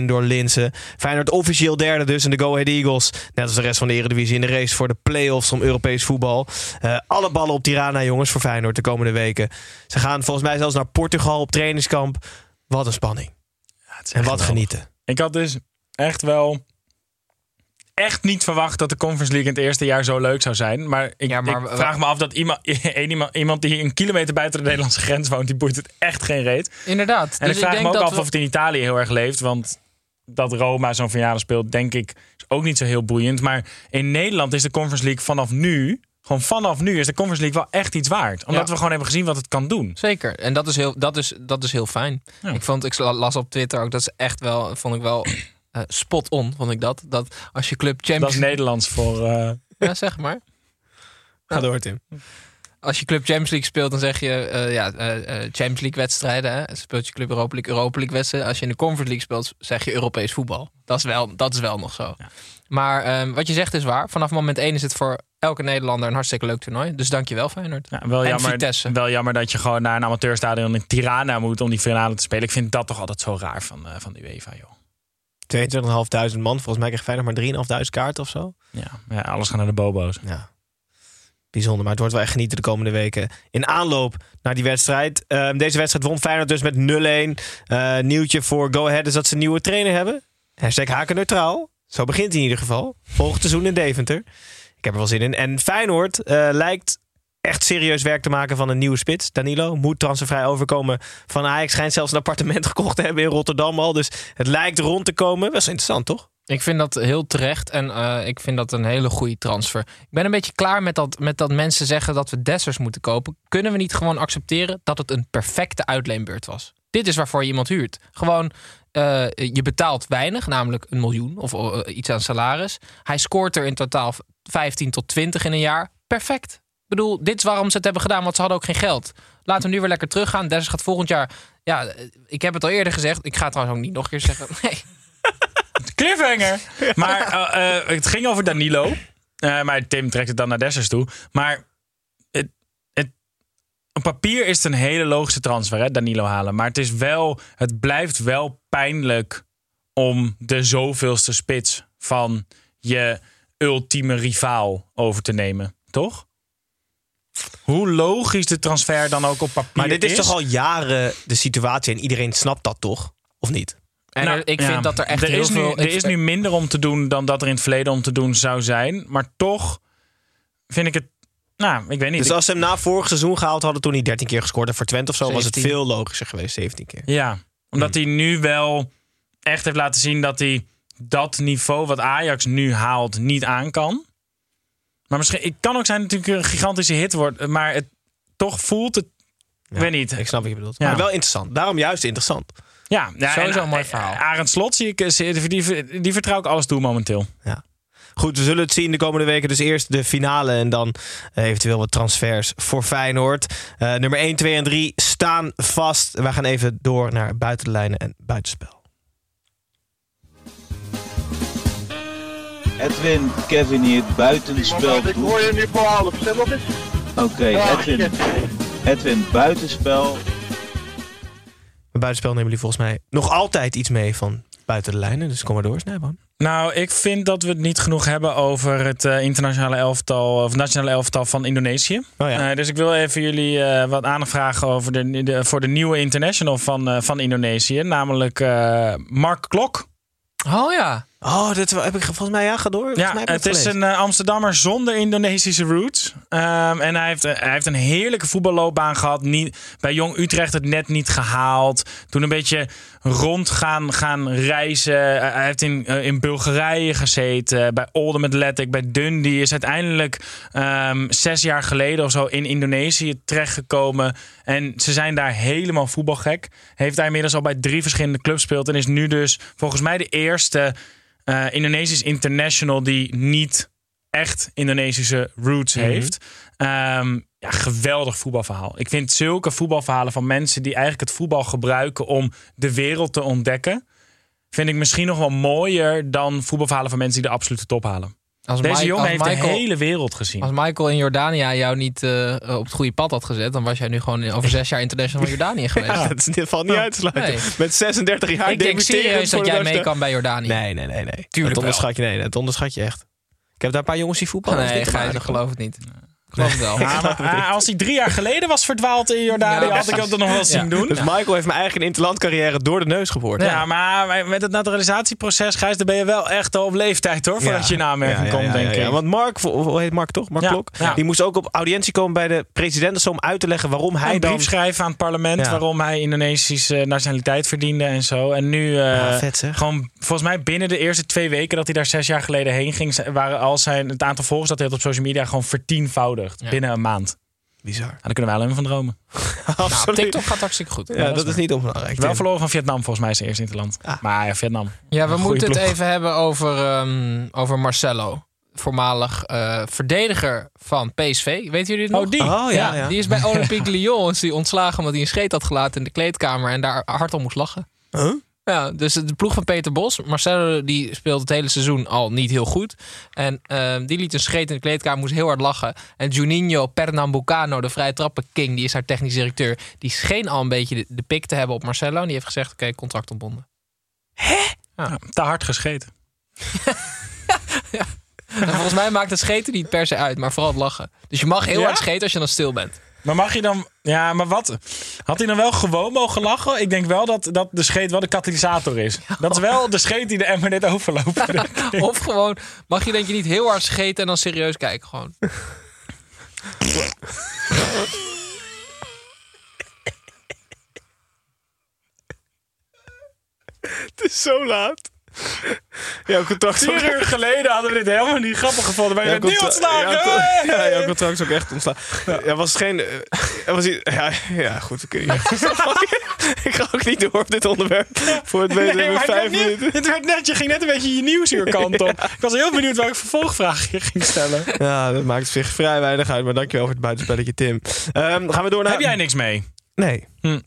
0-1 door Linsen. Feyenoord officieel derde dus. En de Go Ahead Eagles, net als de rest van de Eredivisie, in de race voor de play-offs om Europees voetbal. Eh, alle ballen op Tirana, jongens, voor Feyenoord de komende weken. Ze gaan volgens mij zelfs naar Portugal op trainingskamp. Wat een spanning. En wat genieten. Ik had dus echt wel echt niet verwacht dat de Conference League in het eerste jaar zo leuk zou zijn. Maar ik, Ja, maar ik vraag me af dat iemand, [LAUGHS] iemand, iemand die een kilometer buiten de Nederlandse grens woont, die boeit het echt geen reet. Inderdaad. En dus ik vraag denk me ook dat af we- of het in Italië heel erg leeft. Want dat Roma zo'n finale speelt, denk ik, is ook niet zo heel boeiend. Maar in Nederland is de Conference League vanaf nu, gewoon vanaf nu, is de Conference League wel echt iets waard. Omdat Ja. we gewoon hebben gezien wat het kan doen. Zeker. En dat is heel, dat is, dat is heel fijn. Ja. Ik, vond, ik las op Twitter ook, dat is echt wel, vond ik wel [CLEARS THROAT] eh, spot on, vond ik dat. Dat als je club Dat is Champions Nederlands voor. eh, [LAUGHS] Ja, zeg maar. Ga door, Tim. Als je club Champions League speelt, dan zeg je eh, ja, eh, eh, Champions League wedstrijden. Hè? Speelt je club Europa League, Europa League wedstrijden. Als je in de Conference League speelt, zeg je Europees voetbal. Dat is wel, dat is wel nog zo. Maar ehm, wat je zegt is waar. Vanaf moment 1 is het voor elke Nederlander een hartstikke leuk toernooi. Dus dankjewel Feyenoord. Ja, wel, En jammer, Vitesse. wel jammer dat je gewoon naar een amateurstadion in Tirana moet om die finale te spelen. Ik vind dat toch altijd zo raar van, eh, van de UEFA, joh. 22.500 man. Volgens mij krijgt Feyenoord maar 3.500 kaarten of zo. Ja, ja, alles gaat naar de bobo's. Ja. Bijzonder, maar het wordt wel echt genieten de komende weken. In aanloop naar die wedstrijd. Eh, deze wedstrijd won Feyenoord dus met 0-1. Eh, nieuwtje voor Go Ahead is dat ze een nieuwe trainer hebben. Hashtag haken neutraal. Zo begint hij in ieder geval. Volgend seizoen in Deventer. Ik heb er wel zin in. En Feyenoord eh, lijkt echt serieus werk te maken van een nieuwe spits. Danilo moet transfervrij overkomen van Ajax. Schijnt zelfs een appartement [LAUGHS] gekocht te hebben in Rotterdam al. Dus het lijkt rond te komen. Best interessant, toch? Ik vind dat heel terecht en eh, ik vind dat een hele goede transfer. Ik ben een beetje klaar met dat, met dat mensen zeggen dat we Dessers moeten kopen. Kunnen we niet gewoon accepteren dat het een perfecte uitleenbeurt was? Dit is waarvoor je iemand huurt. Gewoon, eh, je betaalt weinig, namelijk een miljoen of iets aan salaris. Hij scoort er in totaal 15 tot 20 in een jaar. Perfect. Ik bedoel, dit is waarom ze het hebben gedaan, want ze hadden ook geen geld. Laten we nu weer lekker teruggaan. Dessers gaat volgend jaar... Ja, ik heb het al eerder gezegd. Ik ga het trouwens ook niet nog een keer zeggen. [LAUGHS] Nee, Cliffhanger! [LAUGHS] Maar eh, eh, het ging over Danilo. Eh, maar Tim trekt het dan naar Dessers toe. Maar het, het, op papier is het een hele logische transfer, hè, Danilo halen. Maar het, is wel, het blijft wel pijnlijk om de zoveelste spits van je ultieme rivaal over te nemen. Toch? Hoe logisch de transfer dan ook op papier Maar dit is, toch al jaren de situatie en iedereen snapt dat toch? Of niet? En Nou, er- ik ja. vind dat er echt er heel is nu, veel... Er ik- is nu minder om te doen dan dat er in het verleden om te doen zou zijn. Maar toch vind ik het... Nou, ik weet niet. Dus als ze hem na vorig seizoen gehaald hadden, toen hij 13 keer gescoord heeft voor Twente of zo, was het 17. veel logischer geweest, 17 keer. Ja, omdat hij nu wel echt heeft laten zien dat hij dat niveau wat Ajax nu haalt niet aan kan. Maar misschien, het kan ook zijn dat het natuurlijk een gigantische hit wordt. Maar het, toch voelt het, ik weet niet. Ik snap wat je bedoelt. Ja. Maar wel interessant. Daarom juist interessant. Ja, ja Sowieso en- een mooi verhaal. Arend Slot zie ik, eh, die, vertrouw ik alles toe momenteel. Ja. Goed, we zullen het zien de komende weken. Dus eerst de finale en dan eh, eventueel wat transfers voor Feyenoord. Eh, nummer 1, 2 en 3 staan vast. Wij gaan even door naar buitenlijnen en buitenspel. Edwin, Kevin hier, buitenspel. Ik hoor je nu voor half. Zeg nog eens. Oké, Edwin, Edwin, buitenspel. Bij buitenspel nemen jullie volgens mij nog altijd iets mee van buiten de lijnen. Dus kom maar door, Snijboon. Nou, ik vind dat we het niet genoeg hebben over het eh, internationale elftal of nationale elftal van Indonesië. Oh ja. Eh, dus ik wil even jullie eh, wat aandacht vragen over de, de, voor de nieuwe international van, eh, van Indonesië, namelijk eh, Mark Klok. Oh ja. Oh, dat heb ik volgens mij ja, ga door. Ja, mij het is gelezen. een eh, Amsterdammer zonder Indonesische roots. Ehm, en hij heeft, eh, hij heeft een heerlijke voetballoopbaan gehad. Niet, bij Jong Utrecht het net niet gehaald. Toen een beetje rond gaan, gaan reizen. Eh, hij heeft in, in Bulgarije gezeten. Bij Oldham Athletic, bij Dundee. Is uiteindelijk ehm, zes jaar geleden of zo in Indonesië terechtgekomen. En ze zijn daar helemaal voetbalgek. Heeft hij inmiddels al bij drie verschillende clubs gespeeld. En is nu dus volgens mij de eerste eh, Indonesisch international die niet echt Indonesische roots Mhm. heeft. Ehm, ja, geweldig voetbalverhaal. Ik vind zulke voetbalverhalen van mensen die eigenlijk het voetbal gebruiken om de wereld te ontdekken, vind ik misschien nog wel mooier dan voetbalverhalen van mensen die de absolute top halen. Als Deze Mike- jongen als heeft de hele wereld gezien. Als Michael in Jordanië jou niet eh, op het goede pad had gezet, dan was jij nu gewoon over zes jaar international van Jordanië [LAUGHS] geweest. Ja, dat is geval niet uit te sluiten. Nee. Met 36 jaar ik denk serieus dat de jij mee kan bij Jordanië. Nee, nee, nee. nee. Tuurlijk dat wel. onderschat je, nee, dat onderschat je echt. Ik heb daar een paar jongens die voetballen. Nee, dus ik aardig. geloof het niet. Geloof het wel. Ja, maar, ah, als hij drie jaar geleden was verdwaald in Jordanië, Ja, had ik dat nog wel zien Ja. doen. Dus Michael heeft mijn eigen interlandcarrière door de neus geboord. Ja, maar met het naturalisatieproces, Gijs, dan ben je wel echt al op leeftijd hoor, voordat je in aanmerking Ja, ja, komt, ja, denk ja, ja. ik. Want Mark, hoe heet Mark toch? Mark Ja, Klok? ja. Die moest ook op audiëntie komen bij de president dus om uit te leggen waarom hij een dan... brief schrijven aan het parlement Ja. waarom hij Indonesische nationaliteit verdiende en zo. En nu, eh, Ja, vet, zeg. gewoon volgens mij binnen de eerste twee weken dat hij daar zes jaar geleden heen ging, waren al zijn, het aantal volgers dat hij had op social media gewoon vertienvoudigd Ja. binnen een maand. Bizar. Daar kunnen wij alleen maar van dromen. [LAUGHS] Nou, Absoluut. TikTok gaat hartstikke goed. Ja, dat is niet onbelangrijk. Wel verloren van Vietnam volgens mij is zijn eerste interland. Ah. Maar ja, Vietnam. Ja, we moeten het even hebben over, ehm, over Marcelo. Voormalig eh, verdediger van PSV. Weten jullie het nog? Oh, die? Oh ja, ja. Die is bij [LAUGHS] Olympique Lyon is die ontslagen omdat hij een scheet had gelaten in de kleedkamer en daar hard om moest lachen. Huh? Ja, dus de ploeg van Peter Bos. Marcelo die speelt het hele seizoen al niet heel goed. En ehm, die liet een scheet in de kleedkamer, moest heel hard lachen. En Juninho Pernambucano, de vrije trappen king, die is haar technisch directeur. Die scheen al een beetje de, de pik te hebben op Marcelo. En die heeft gezegd, oké, contract ontbonden. Ja, te hard gescheten. [LAUGHS] En volgens mij maakt het scheten niet per se uit, maar vooral het lachen. Dus je mag heel Ja? hard scheten als je dan stil bent. Maar mag je dan... Ja, maar wat? Had hij dan wel gewoon mogen lachen? Ik denk wel dat, dat de scheet wel de katalysator is. Dat is wel de scheet die de emmer net overloopt. [LAUGHS] Of gewoon, mag je denk je niet heel hard scheten en dan serieus kijken gewoon. [LAUGHS] Het is zo laat. Jouw contract Vier uur geleden hadden we dit helemaal niet grappig gevonden. Maar je bent nu ontslagen! Ja, co- ja, jouw contract is ook echt ontslagen. Ja, was geen. eh, Er was iets, ja, ja, goed. Kunnen [LAUGHS] hier- ik ga ook niet door op dit onderwerp. Voor het weten Nee, vijf minuten. het werd net, je ging net een beetje je nieuwsuurkant op. [LAUGHS] Ik was heel benieuwd welke vervolgvraag je ging stellen. Ja, dat maakt zich vrij weinig uit. Maar dankjewel voor het buitenspelletje, Tim. Ehm, gaan we door naar. Heb jij niks mee? Nee. Hm.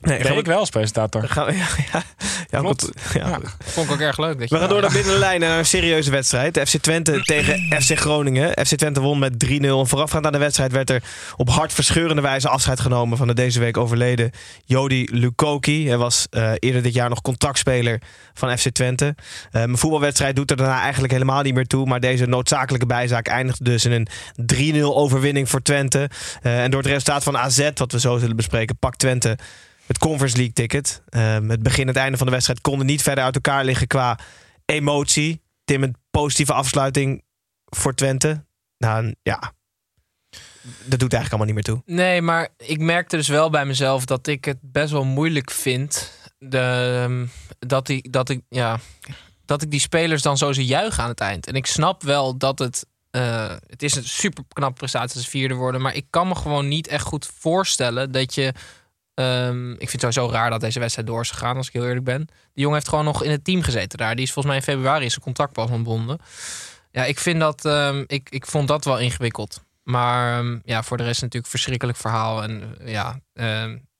Nee, Ben ik wel als presentator. gaan we, [LAUGHS] ja, ja, ja, Klopt. goed. Ja, Ja. goed. Vond ik ook erg leuk. Dat je We gaan door naar binnen de lijn en naar een serieuze wedstrijd. FC Twente [CLEARS THROAT] tegen FC Groningen. FC Twente won met 3-0. En voorafgaand aan de wedstrijd werd er op hartverscheurende wijze afscheid genomen van de deze week overleden Jody Lukoki. Hij was eh, eerder dit jaar nog contractspeler van FC Twente. Eh, een voetbalwedstrijd doet er daarna eigenlijk helemaal niet meer toe. Maar deze noodzakelijke bijzaak eindigde dus in een 3-0 overwinning voor Twente. Eh, en door het resultaat van AZ, wat we zo zullen bespreken, pakt Twente het Conference League ticket. Ehm, het begin en het einde van de wedstrijd konden niet verder uit elkaar liggen qua emotie. Tim, een positieve afsluiting voor Twente. Nou ja, dat doet eigenlijk allemaal niet meer toe. Nee, maar ik merkte dus wel bij mezelf dat ik het best wel moeilijk vind. De, ehm, dat, ik, dat, ik, ja, dat ik die spelers dan zo zie juichen aan het eind. En ik snap wel dat het. eh, het is een super knappe prestatie als ze vierde worden. Maar ik kan me gewoon niet echt goed voorstellen dat je. Ehm, ik vind het sowieso raar dat deze wedstrijd door is gegaan, als ik heel eerlijk ben. Die jongen heeft gewoon nog in het team gezeten daar. Die is volgens mij in februari is zijn contract pas ontbonden. Ja, ik vind dat. ehm, ik, ik vond dat wel ingewikkeld. Maar ehm, ja, voor de rest natuurlijk verschrikkelijk verhaal. En eh, ja,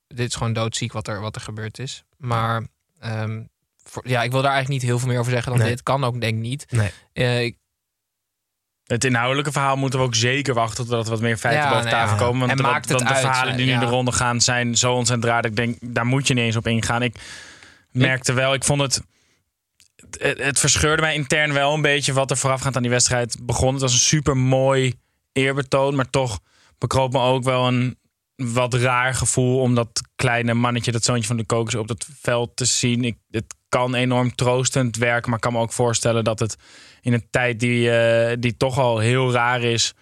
dit is gewoon doodziek wat er, wat er gebeurd is. Maar voor, ja, ik wil daar eigenlijk niet heel veel meer over zeggen dan Nee. dit. Kan ook denk ik niet. Nee. Eh, ik- Het inhoudelijke verhaal moeten we ook zeker wachten totdat er wat meer feiten Ja, boven nou tafel ja. komen. Want, En de- maakt het want de verhalen die nu ja. de ronde gaan zijn zo ontzettend raar. Ik denk, daar moet je niet eens op ingaan. Ik merkte wel, ik vond het... Het, het verscheurde mij intern wel een beetje wat er voorafgaand aan die wedstrijd begon. Het was een super mooi eerbetoon, maar toch bekroop me ook wel een wat raar gevoel om dat kleine mannetje, dat zoontje van de kokers op dat veld te zien. Ik, het kan enorm troostend werken, maar ik kan me ook voorstellen dat het in een tijd die, eh, die toch al heel raar is,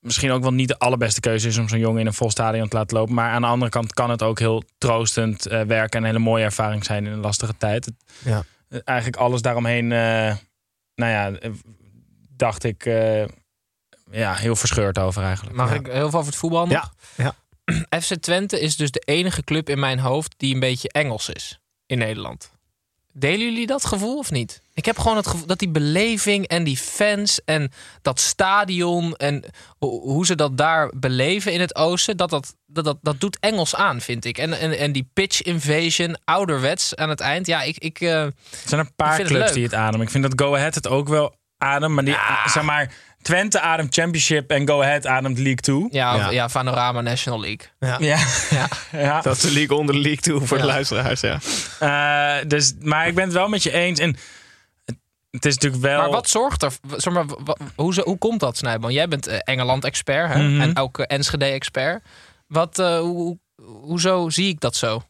misschien ook wel niet de allerbeste keuze is om zo'n jongen in een vol stadion te laten lopen. Maar aan de andere kant kan het ook heel troostend eh, werken en een hele mooie ervaring zijn in een lastige tijd. Het- Ja. eh, eigenlijk alles daaromheen, eh, nou ja, dacht ik, eh, ja, heel verscheurd over eigenlijk. mag Ja. ik heel veel over het voetbal nog? Ja, ja. [CLEARS THROAT] FC Twente is dus de enige club in mijn hoofd die een beetje Engels is in Nederland. Delen jullie dat gevoel of niet? Ik heb gewoon het gevoel dat die beleving en die fans en dat stadion en ho- hoe ze dat daar beleven in het oosten, dat, dat, dat, dat, dat doet Engels aan, vind ik. En, en, en die pitch invasion, ouderwets aan het eind. Ja, ik. ik eh, Er zijn een paar het clubs die het ademen. Ik vind dat Go Ahead het ook wel ademt. Maar, die, zeg maar Twente ademt Championship en Go Ahead ademt League 2. ja, Ja. ja. Panorama National League. Ja. Ja. Ja. [LAUGHS] ja. [LAUGHS] Dat is de league onder de league toe voor de luisteraars. Ja. Eh, dus, maar ik ben het wel met je eens. En het, is natuurlijk wel... Maar wat zorgt er? Zeg maar, hoe, hoe komt dat, Snijboom? Jij bent eh, Engeland-expert hè? Mhm. en ook eh, Enschede-expert. Wat, eh, hoe, hoezo zie ik dat zo?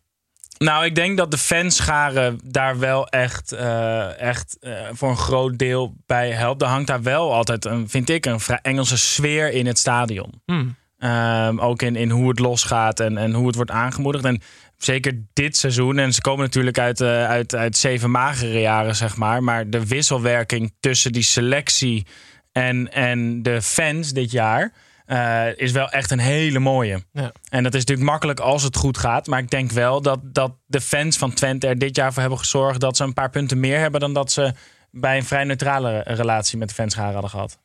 Nou, ik denk dat de fanscharen daar wel echt, eh, echt eh, voor een groot deel bij helpt. Er hangt daar wel altijd, een, vind ik, een vrij Engelse sfeer in het stadion. Hmm. Ehm, ook in, in hoe het losgaat en, en hoe het wordt aangemoedigd. En zeker dit seizoen, en ze komen natuurlijk uit, eh, uit, uit zeven magere jaren, zeg maar. Maar de wisselwerking tussen die selectie en, en de fans dit jaar eh, is wel echt een hele mooie. Ja. En dat is natuurlijk makkelijk als het goed gaat. Maar ik denk wel dat, dat de fans van Twente er dit jaar voor hebben gezorgd dat ze een paar punten meer hebben dan dat ze bij een vrij neutrale relatie met de fanscharen hadden gehad.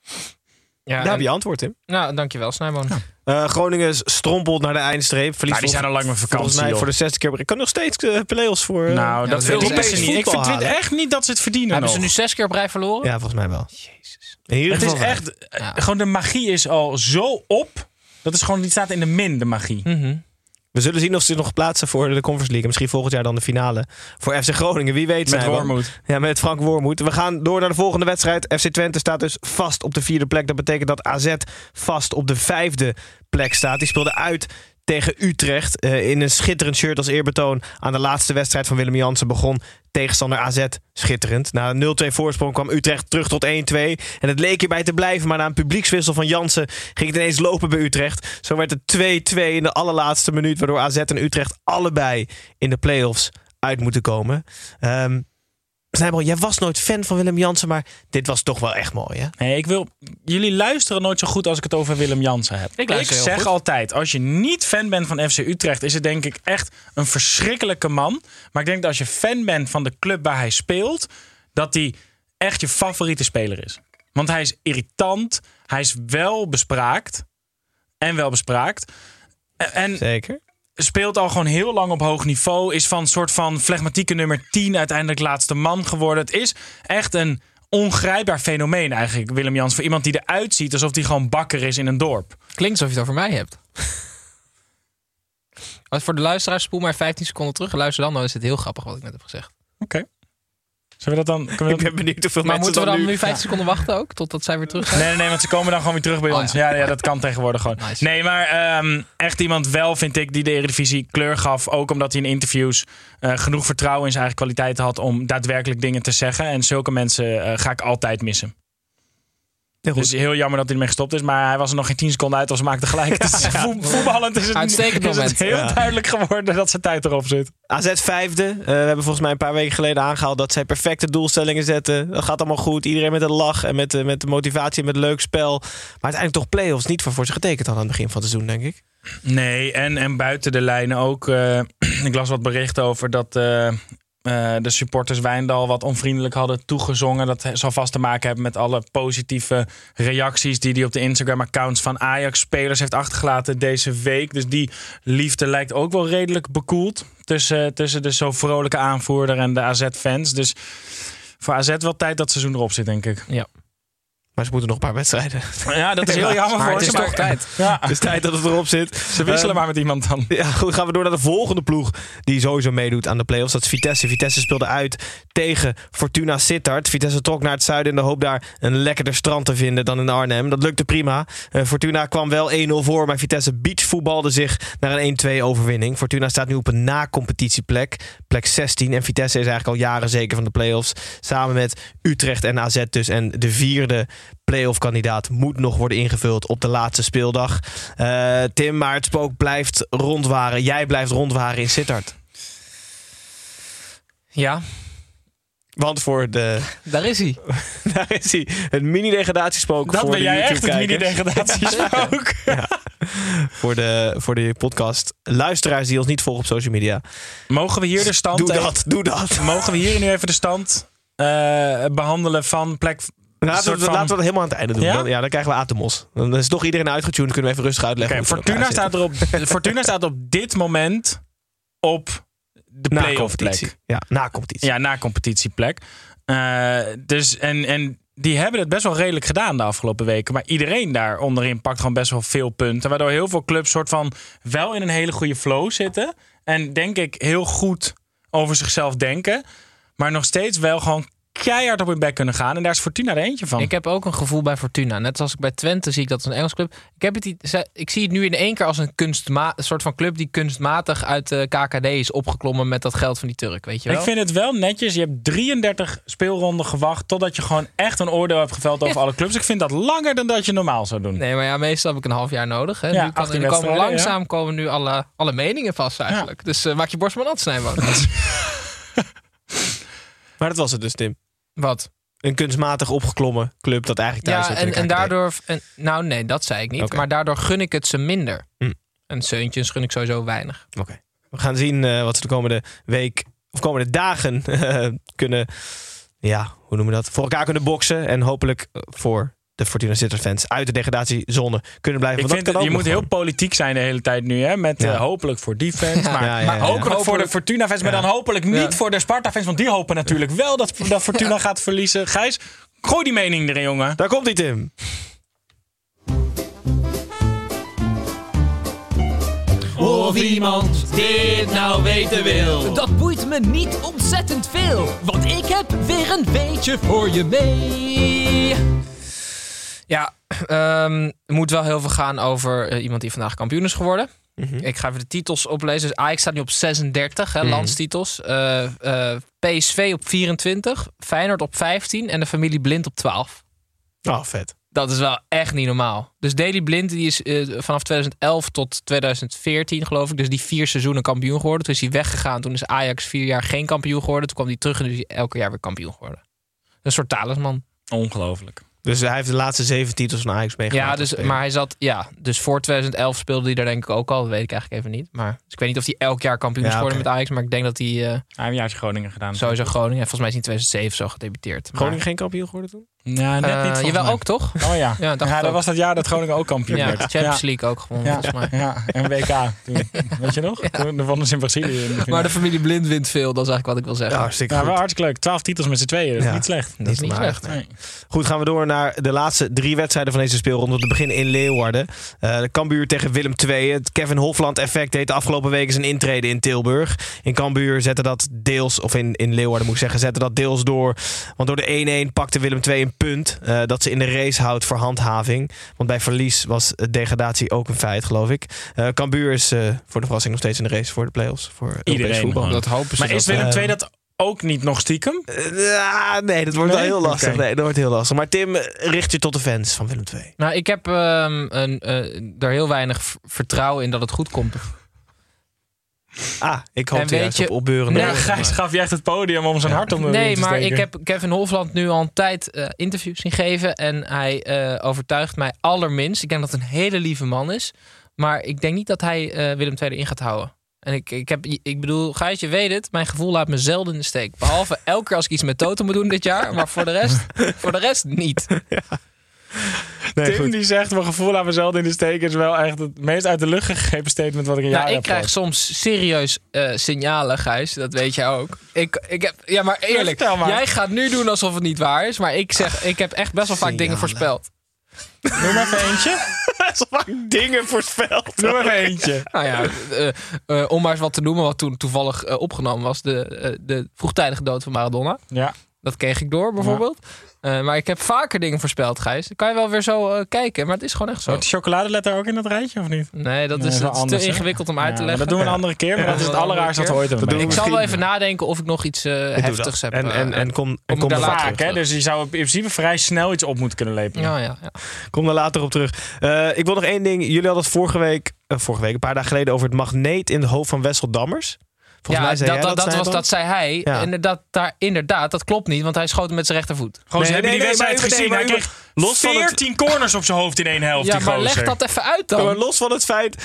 Ja, Daar en- heb je antwoord, Tim. Nou, dankjewel, Snijboom. Eh, Groningen strompelt naar de eindstreep. Verliest Maar die zijn al lang met volgens vakantie, mij joh. voor de zesde keer. Ik kan nog steeds eh, play-offs voor... eh, nou, dat dat vind weten ik ze niet. Ik vind halen. echt niet dat ze het verdienen Hebben ze nog. nu zes keer op rij verloren? Ja, volgens mij wel. In ieder Het is echt, Ja. gewoon de magie is al zo op. Dat is gewoon, die staat in de min, de magie. Mhm. We zullen zien of ze nog plaatsen voor de Conference League. En misschien volgend jaar dan de finale. Voor FC Groningen, wie weet. Met. Wormoed. Ja, met Frank Wormoed. We gaan door naar de volgende wedstrijd. FC Twente staat dus vast op de vierde plek. Dat betekent dat AZ vast op de vijfde plek staat. Die speelde uit tegen Utrecht. eh, in een schitterend shirt als eerbetoon aan de laatste wedstrijd van Willem Jansen begon tegenstander AZ schitterend. Na een 0-2 voorsprong kwam Utrecht terug tot 1-2. En het leek hierbij te blijven, maar na een publiekswissel van Jansen ging het ineens lopen bij Utrecht. Zo werd het 2-2 in de allerlaatste minuut, waardoor AZ en Utrecht allebei in de play-offs uit moeten komen. Ehm Snijbel, jij was nooit fan van Willem Jansen, maar dit was toch wel echt mooi, hè? Nee, ik wil. Jullie luisteren nooit zo goed als ik het over Willem Jansen heb. Ik luister heel zeg goed. altijd: als je niet fan bent van FC Utrecht, is het denk ik echt een verschrikkelijke man. Maar ik denk dat als je fan bent van de club waar hij speelt, dat hij echt je favoriete speler is. Want hij is irritant, hij is wel bespraakt en wel bespraakt. En Zeker. Speelt al gewoon heel lang op hoog niveau. Is van soort van flegmatieke nummer 10 uiteindelijk laatste man geworden. Het is echt een ongrijpbaar fenomeen eigenlijk, Willem Jans. Voor iemand die eruit ziet alsof hij gewoon bakker is in een dorp. Klinkt alsof je het over mij hebt. [LAUGHS] Als voor de luisteraars, spoel maar 15 seconden terug. Luister dan, dan is het heel grappig wat ik net heb gezegd. Oké. Zullen we dat dan... Kunnen we Ik dat... ben benieuwd hoeveel Maar mensen moeten we dan nu... nu 15 seconden wachten ook? Totdat zij weer terug zijn? Nee, nee, nee, want ze komen dan gewoon weer terug bij Oh, ons. ja. Ja, ja, dat kan tegenwoordig gewoon. Nice. Nee, maar ehm, echt iemand wel, vind ik, die de Eredivisie kleur gaf. Ook omdat hij in interviews eh, genoeg vertrouwen in zijn eigen kwaliteiten had om daadwerkelijk dingen te zeggen. En zulke mensen eh, ga ik altijd missen. Heel goed. Dus heel jammer dat hij ermee gestopt is. Maar hij was er nog geen 10 seconden uit als ze maakte gelijk. [LAUGHS] Dus voet- voetballend is het, Uitstekend is het moment. heel Ja. duidelijk geworden dat zijn tijd erop zit. AZ vijfde. Eh, we hebben volgens mij een paar weken geleden aangehaald dat zij perfecte doelstellingen zetten. Dat gaat allemaal goed. Iedereen met een lach en met, eh, met de motivatie en met een leuk spel. Maar uiteindelijk toch play-offs niet voor, voor ze getekend hadden aan het begin van het seizoen, denk ik. Nee, en, en buiten de lijnen ook. eh, [CLEARS THROAT] ik las wat berichten over dat eh, de supporters Wijndal wat onvriendelijk hadden toegezongen. Dat zal vast te maken hebben met alle positieve reacties die hij op de Instagram-accounts van Ajax-spelers heeft achtergelaten deze week. Dus die liefde lijkt ook wel redelijk bekoeld tussen, tussen de zo vrolijke aanvoerder en de AZ-fans. Dus voor AZ wel tijd dat seizoen erop zit, denk ik. Maar ze moeten nog een paar wedstrijden. Ja, dat is [LAUGHS] heel jammer Maar voor het is toch tijd. Ja, Het is tijd dat het erop zit. ze wisselen Ehm, maar met iemand dan. Ja, goed, gaan we door naar de volgende ploeg die sowieso meedoet aan de play-offs. Dat is Vitesse. Vitesse speelde uit tegen Fortuna Sittard. Vitesse trok naar het zuiden in de hoop daar een lekkerder strand te vinden dan in Arnhem. Dat lukte prima. Eh, Fortuna kwam wel 1-0 voor, maar Vitesse beachvoetbalde zich naar een 1-2 overwinning. Fortuna staat nu op een na-competitieplek, plek 16. En Vitesse is eigenlijk al jaren zeker van de play-offs. Samen met Utrecht en AZ dus. En de vierde play-off kandidaat moet nog worden ingevuld op de laatste speeldag. Eh, Tim, maar het spook blijft rondwaren. Jij blijft rondwaren in Sittard. Ja, Want voor de... [LAUGHS] daar is hij. [LAUGHS] Daar is hij. Het mini-degradatiespook Dat voor ben de jij echt, het mini-degradatiespook. [LAUGHS] voor, de, voor de podcast. Luisteraars die ons niet volgen op social media. Mogen we hier de stand... Doe even- dat, doe dat. Mogen we hier nu even de stand eh, behandelen van plek... Laten we, van- laten we dat helemaal aan het einde doen. Ja? Dan, ja, dan krijgen we Atemos. Dan is toch iedereen uitgetuned. Kunnen we even rustig uitleggen. Fortuna, staat er op, [LAUGHS] Fortuna staat op dit moment op de play-off plek. Ja, na competitie. Ja, na competitieplek. Eh, dus, en, en die hebben het best wel redelijk gedaan de afgelopen weken. Maar iedereen daar onderin pakt gewoon best wel veel punten. Waardoor heel veel clubs soort van wel in een hele goede flow zitten. En denk ik heel goed over zichzelf denken. Maar nog steeds wel gewoon keihard op hun bek kunnen gaan. En daar is Fortuna er eentje van. Ik heb ook een gevoel bij Fortuna. Net als ik bij Twente zie ik dat als een Engels club. Ik, heb het, ik zie het nu in één keer als een, kunstma een soort van club die kunstmatig uit de KKD is opgeklommen met dat geld van die Turk. Weet je wel? Ik vind het wel netjes. Je hebt 33 speelronden gewacht totdat je gewoon echt een oordeel hebt geveld over alle clubs. Ik vind dat langer dan dat je normaal zou doen. Nee, maar ja, meestal heb ik een half jaar nodig. Hè. Ja, nu kan, 18 nu komen langzaam komen nu alle, alle meningen vast eigenlijk. Dus eh, maak je borst maar nat, Snijboon. [LAUGHS] [LAUGHS] Maar dat was het dus, Tim. Wat? Een kunstmatig opgeklommen club dat eigenlijk thuis Ja, en, en daardoor... En, nou nee, dat zei ik niet. Maar daardoor gun ik het ze minder. Hm. En Seuntjes gun ik sowieso weinig. Oké. We gaan zien eh, wat ze de komende week of komende dagen [LAUGHS] eh, kunnen, ja, hoe noemen we dat? Voor elkaar kunnen boksen en hopelijk eh, voor de Fortuna Sitters fans uit de degradatiezone kunnen blijven. Ik vind dat je ook moet heel politiek zijn de hele tijd nu. Hè? Met Ja. eh, hopelijk voor die fans. Maar, Ja, ja, maar ja, ja. hopelijk, voor de Hopelijk- Fortuna fans. Maar dan hopelijk niet Ja. voor de Sparta fans. Want die hopen natuurlijk wel dat, dat Fortuna gaat verliezen. Gijs, gooi die mening erin, jongen. Daar komt hij, Tim. Of iemand dit nou weten wil. Dat boeit me niet ontzettend veel, want ik heb weer een beetje voor je mee. Ja, ehm, er moet wel heel veel gaan over eh, iemand die vandaag kampioen is geworden. Mhm. Ik ga even de titels oplezen. Dus Ajax staat nu op 36, hè, Mhm. landstitels. Eh, eh, PSV op 24, Feyenoord op 15 en de familie Blind op 12. Oh, vet. Dat is wel echt niet normaal. Dus Daley Blind die is vanaf 2011 tot 2014 geloof ik. Dus die vier seizoenen kampioen geworden. Toen is hij weggegaan. Toen is Ajax vier jaar geen kampioen geworden. Toen kwam hij terug en is hij elke jaar weer kampioen geworden. Een soort talisman. Ongelooflijk. Dus hij heeft de laatste zeven titels van Ajax meegemaakt. Ja, dus, maar hij zat, ja, dus voor 2011 speelde hij daar denk ik ook al. Dat weet ik eigenlijk even niet. Maar dus ik weet niet of hij elk jaar kampioen is geworden met Ajax. Maar ik denk dat hij eh, Hij heeft een jaartje Groningen gedaan. sowieso Groningen. En volgens mij is hij in 2007 zo gedebuteerd. Maar- Groningen geen kampioen geworden toen? Ja, net niet. volgens jawel, mij. ook toch? Oh ja. Ja, dat ook. was dat jaar dat Groningen ook kampioen Ja, werd. Champions ja. League ook gewoon, Ja, volgens mij. ja, en WK. Toen, [LAUGHS] weet je nog? Toen wonnen ze in Brazilië. in de Maar de familie Blind wint veel. Dat is eigenlijk wat ik wil zeggen. Ja, hartstikke ja, goed. wel hartstikke leuk. 12 titels met z'n tweeën. Dat is Ja. niet slecht. dat is niet maar slecht. Nee. Goed, gaan we door naar de laatste drie wedstrijden van deze speelronde. Te beginnen in Leeuwarden. Eh de Cambuur tegen Willem II. Het Kevin Hofland effect deed de afgelopen weken zijn intrede in Tilburg. In Cambuur zette dat deels, of in, in Leeuwarden moet ik zeggen, zette dat deels door. Want door de 1-1 pakte Willem II een punt eh, dat ze in de race houdt voor handhaving. Want bij verlies was degradatie ook een feit, geloof ik. Eh Cambuur is eh, voor de verrassing nog steeds in de race voor de play-offs. Voor Europees Iedereen voetbal. Dat hopen ze Maar is. Willem II dat ook niet nog stiekem? Ja, nee, dat wordt wel heel lastig. Nee, dat wordt heel lastig. Maar Tim, richt je tot de fans van Willem II. Nou, ik heb ehm, een, eh, daar heel weinig vertrouwen in dat het goed komt. Ah, ik hoop juist weet je- op opbeurende Nee, Gijs gaf je echt het podium om zijn hart om de Nee, maar ik heb Kevin Hofland nu al een tijd eh, interviews zien geven. En hij eh, overtuigt mij allerminst. Ik denk dat het een hele lieve man is. Maar ik denk niet dat hij eh, Willem II erin gaat houden. En ik, ik, heb, ik bedoel, Gijs, je weet het. Mijn gevoel laat me zelden in de steek. Behalve elke keer als ik iets met Toto moet doen dit jaar. Maar voor de rest, [LAUGHS] voor de rest niet. [LAUGHS] Nee, Tim goed. die zegt, mijn gevoel aan mezelf in de steek is wel echt het meest uit de lucht gegrepen statement wat ik in Nou, ik heb krijg gehoord. soms serieus eh, signalen, Gijs. Dat weet jij ook. Ik, ik heb, ja, maar eerlijk. Maar. Jij gaat nu doen alsof het niet waar is. Maar ik zeg, ik heb echt best wel vaak dingen voorspeld. Noem maar even eentje. [LAUGHS] Zo vaak dingen voorspeld. Noem even eentje. Nou ja, eh, eh, om maar eens wat te noemen wat toen toevallig opgenomen was. De, de vroegtijdige dood van Maradona. Ja. Dat kreeg ik door bijvoorbeeld. Eh, maar ik heb vaker dingen voorspeld, Gijs. Dan kan je wel weer zo eh, kijken. Maar het is gewoon echt zo. Hoort de chocoladeletter ook in dat rijtje of niet? Nee, dat Nee, is, is anders, te ingewikkeld om Ja, uit te leggen. Dat doen we een andere keer, maar Ja, dat is het allerraarste dat we ooit hebben. Ik zal wel even nadenken of ik nog iets eh, heftigs heb. En, en, en kom, en kom, daar er later later, Vaak, hè? Dus je zou in principe vrij snel iets op moeten kunnen lepelen. ja, ja, ja. kom er later op terug. Eh, ik wil nog één ding. Jullie hadden het vorige week, vorige week, een paar dagen geleden over het magneet in het hoofd van Wessel Dammers. Volgens ja, mij zei dat, jij dat, dat, was, Snijboom. dat zei hij. Ja. En dat, daar, inderdaad, dat klopt niet, want hij schoot hem met zijn rechtervoet. Gewoon, ze Nee, hebben die nee, wedstrijd gezien. hij kreeg los van het- 14 corners op zijn hoofd in één helft. Ja, die maar gozer. leg dat even uit dan. maar los van het feit...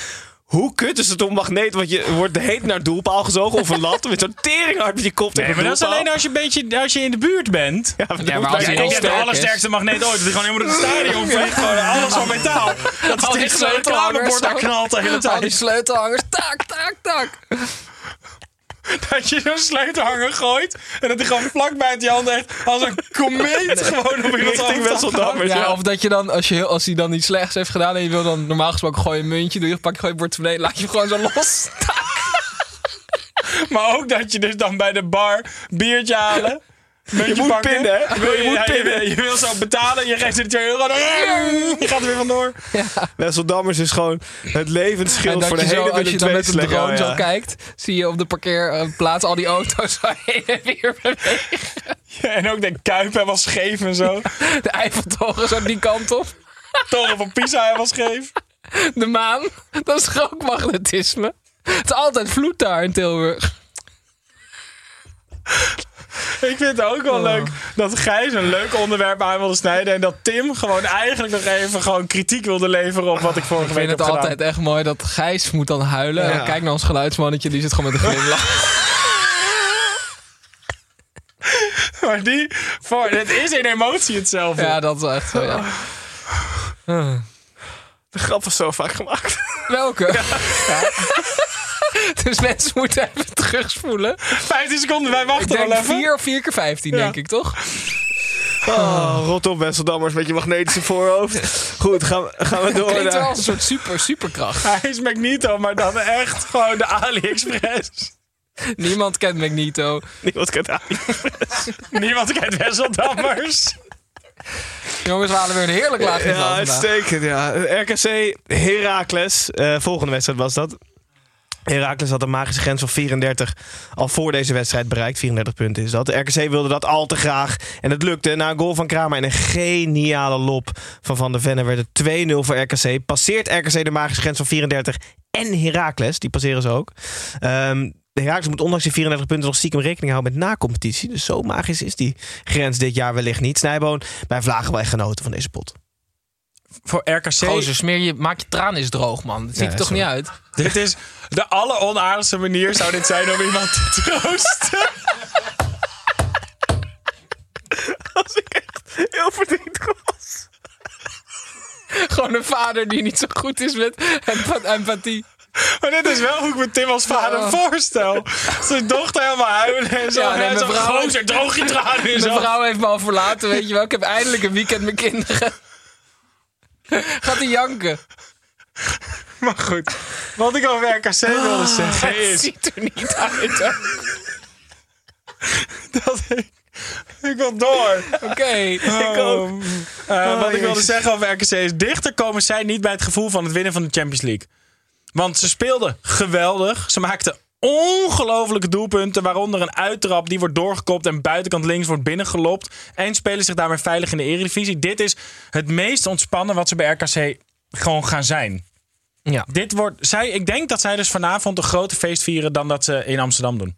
Hoe kut is het om magneet? Want je wordt heet naar het doelpaal gezogen of een lat. Met zo'n teringhard met je kop Nee, maar dat is alleen als je, een beetje, als je in de buurt bent. Ja, maar, Ja, maar als ik denk dat de sterk allersterkste magneet ooit. Dat hij gewoon helemaal het stadion vliegt. Gewoon alles van metaal. [LAUGHS] Dat Al die zo'n reclamebord daar knalt de hele Al die tijd. sleutelhangers, tak, tak, tak. Dat je zo'n sleutelhanger gooit. En dat hij gewoon vlak bij je hand echt als een komeet gewoon op iemand Richting Wesseldammers. Ja, Ja, of dat je dan, als, je, als hij dan iets slechts heeft gedaan en je wil dan normaal gesproken gooi je een muntje, doe je, pak je gewoon je portemonnee, laat je hem gewoon zo los. [LAUGHS] Maar ook dat je dus dan bij de bar biertje halen. Je moet pinnen, hè? [LAUGHS] Wil je, Je moet ja, je, pinnen. wil- je wil zo betalen, je geeft de 2 euro. Dan, je gaat er weer vandoor. Wesseldammers is gewoon het levensschild voor de hele zo, als je dan met een drone zo Ja, ja. kijkt, zie je op de parkeerplaats al die auto's [LAUGHS] heen en weer bewegen. Ja, en ook de Kuip helemaal scheef en zo. De Eiffeltoren zo die kant op. Toren van Pisa helemaal scheef. De maan, dat is ook magnetisme? Het is altijd vloed daar in Tilburg. [LAUGHS] Ik vind het ook wel leuk dat Gijs een leuk onderwerp aan wilde snijden. En dat Tim gewoon eigenlijk nog even gewoon kritiek wilde leveren op wat ik vorige Ik week vind heb het gedaan. altijd echt mooi dat Gijs moet dan huilen. Ja. kijk naar ons geluidsmannetje, die zit gewoon met een glimlach. [LAUGHS] Maar die, voor, het is in emotie hetzelfde. ja, dat is echt zo, ja. De grap was zo vaak gemaakt. Welke? [LAUGHS] [LAUGHS] dus mensen moeten even terugspoelen. 15 seconden, wij wachten wel even. 4 of 4 keer 15, Ja. denk ik, toch? Oh, rot op Wesseldammers met je magnetische voorhoofd. Goed, gaan we, gaan we [LAUGHS] door wel naar... als een soort super, superkracht. Hij is Magneto, maar dan echt gewoon de AliExpress. Niemand kent Magneto. Niemand kent Ali. Niemand kent Wesseldammers. Jongens, we halen weer een heerlijk laag niveau Ja, uitstekend. Ja. RKC Heracles. eh, volgende wedstrijd was dat. Heracles had een magische grens van 34 al voor deze wedstrijd bereikt. 34 punten is dat. De RKC wilde dat al te graag. En het lukte. Na een goal van Kramer en een geniale lop van Van der Venne werd het 2-0 voor RKC. Passeert RKC de magische grens van 34 en Heracles. Die passeren ze ook. Ehm, de Heracles moet ondanks die 34 punten nog stiekem rekening houden met na-competitie. Dus zo magisch is die grens dit jaar wellicht niet. Snijboon, bij Vlagen wel genoten van deze pot. Voor RKC. Gozer, smeer je, maak je traan eens droog, man. Dat ziet Ja, er toch sorry. niet uit? [LAUGHS] Dit is de alleronaardigste manier zou dit zijn om iemand te troosten. [LAUGHS] Als ik echt heel verdrietig was. Gewoon een vader die niet zo goed is met empa- empathie. Maar dit is wel hoe ik me Tim als vader voorstel. Zijn dochter helemaal huilen en zo. Ja, nee, en zo mijn vrouw- gozer, droog je tranen [LAUGHS] in Mijn vrouw heeft me al verlaten, weet je wel. Ik heb eindelijk een weekend met kinderen. [LAUGHS] Gaat hij janken? [LAUGHS] Maar goed, wat ik over RKC wilde zeggen Het is ziet er niet uit. hè. [LAUGHS] dat ik... Ik wil door. Oké. Ik ook. wat ik wilde jezus. zeggen over RKC is... dichter komen zij niet bij het gevoel van het winnen van de Champions League. Want ze speelden geweldig. Ze maakten ongelofelijke doelpunten. Waaronder een uittrap die wordt doorgekopt... en buitenkant links wordt binnengelopt. En spelen zich daarmee veilig in de Eredivisie. Dit is het meest ontspannen wat ze bij RKC gewoon gaan zijn. Ja. Dit wordt, zij, ik denk dat zij dus vanavond een groter feest vieren... dan dat ze in Amsterdam doen.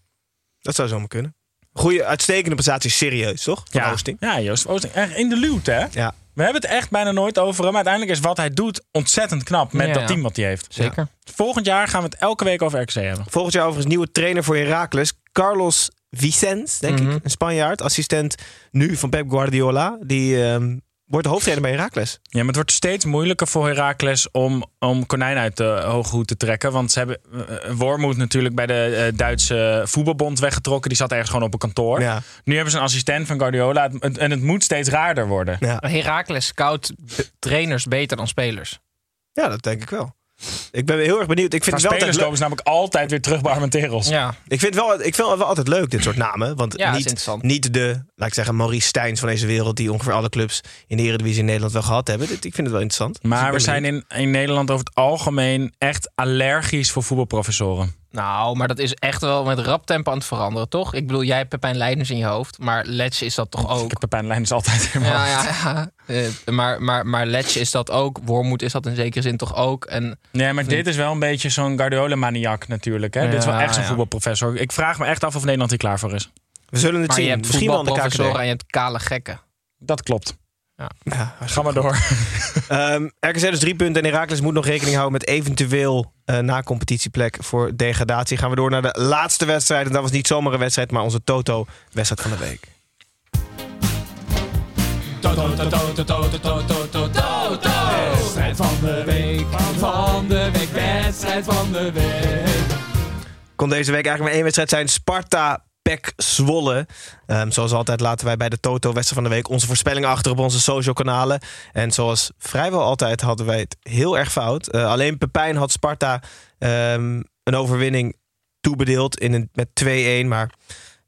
Dat zou zomaar kunnen. Goeie, uitstekende prestatie, serieus, toch? Van ja. Oosting. Ja, Joost Oosting. Echt in de luwte, hè? Ja. We hebben het echt bijna nooit over hem. Uiteindelijk is wat hij doet ontzettend knap met Ja, dat ja. team wat hij heeft. Zeker. Volgend jaar gaan we het elke week over RKC hebben. Volgend jaar overigens nieuwe trainer voor Heracles. Carlos Vicens, denk Mhm. ik. Een Spanjaard. Assistent nu van Pep Guardiola. Die ehm, wordt de hoofdtrainer bij Heracles. Ja, maar het wordt steeds moeilijker voor Heracles om, om konijn uit de hoge hoed te trekken. Want ze hebben uh, Wormoed natuurlijk bij de eh, Duitse voetbalbond weggetrokken. Die zat ergens gewoon op een kantoor. Ja. Nu hebben ze een assistent van Guardiola. Het- het- En het moet steeds raarder worden. Ja. Herakles scout trainers beter dan spelers. ja, dat denk ik wel. Ik ben heel erg benieuwd. Ik vind, het wel spelers altijd komen ze namelijk altijd weer terug bij Armenteros. Ja. ik vind, wel, ik vind het wel altijd leuk, dit soort namen. Want Ja, niet, niet de, laat ik zeggen, Maurice Stijns van deze wereld... die ongeveer alle clubs in de Eredivisie in Nederland wel gehad hebben. Dit, ik vind het wel interessant. Dus Maar we zijn in Nederland over het algemeen echt allergisch voor voetbalprofessoren. Nou, maar dat is echt wel met rap tempo aan het veranderen, toch? Ik bedoel, jij hebt Pepijn in je hoofd, maar Letje is dat toch ook? Ik heb Pepijn Leiders altijd in mijn Ja, hoofd. ja, ja. Eh, maar, maar, maar Letje is dat ook. Wormoed is dat in zekere zin toch ook. En Nee, maar dit is wel een beetje zo'n Guardiola-maniak natuurlijk. Hè? dit is wel echt zo'n ja. voetbalprofessor. Ik vraag me echt af of Nederland hier klaar voor is. We zullen het maar zien. je hebt Misschien wel in de voetbalprofessoren KKD. en je hebt kale gekken. Dat klopt. Ja, Ga maar door. [LAUGHS] Ehm RKC dus drie punten en Herakles moet nog rekening houden met eventueel eh na-competitieplek voor degradatie. Gaan we door naar de laatste wedstrijd. En dat was niet zomaar een wedstrijd, maar onze Toto-wedstrijd van de week. Toto, toto, toto, toto, toto, toto, toto. Wedstrijd van de week, van de week, wedstrijd van de week. Kon deze week eigenlijk maar één wedstrijd zijn. Sparta Pek Zwolle. Ehm, zoals altijd laten wij bij de Toto wedstrijd van de week onze voorspellingen achter op onze social kanalen. En zoals vrijwel altijd hadden wij het heel erg fout. Eh, alleen Pepijn had Sparta ehm, een overwinning toebedeeld in een, met 2-1, maar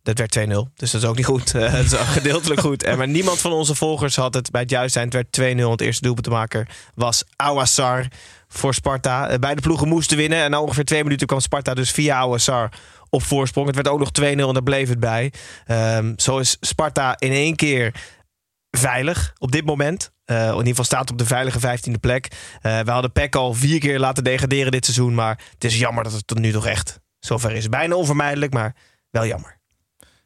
dat werd 2-0. Dus dat is ook niet goed. Eh, dat is [LAUGHS] gedeeltelijk goed. En maar niemand van onze volgers had het bij het juist zijn. Het werd 2-0. Het eerste doelpunt te maken was Awassar voor Sparta. Eh, beide ploegen moesten winnen. En na ongeveer twee minuten kwam Sparta dus via Awassar op voorsprong. Het werd ook nog 2-0 en daar bleef het bij. Ehm, zo is Sparta in één keer veilig op dit moment. Eh, in ieder geval staat op de veilige 15e plek. Eh, we hadden PEC al vier keer laten degraderen dit seizoen. Maar het is jammer dat het tot nu toch echt zover is. Bijna onvermijdelijk, maar wel jammer.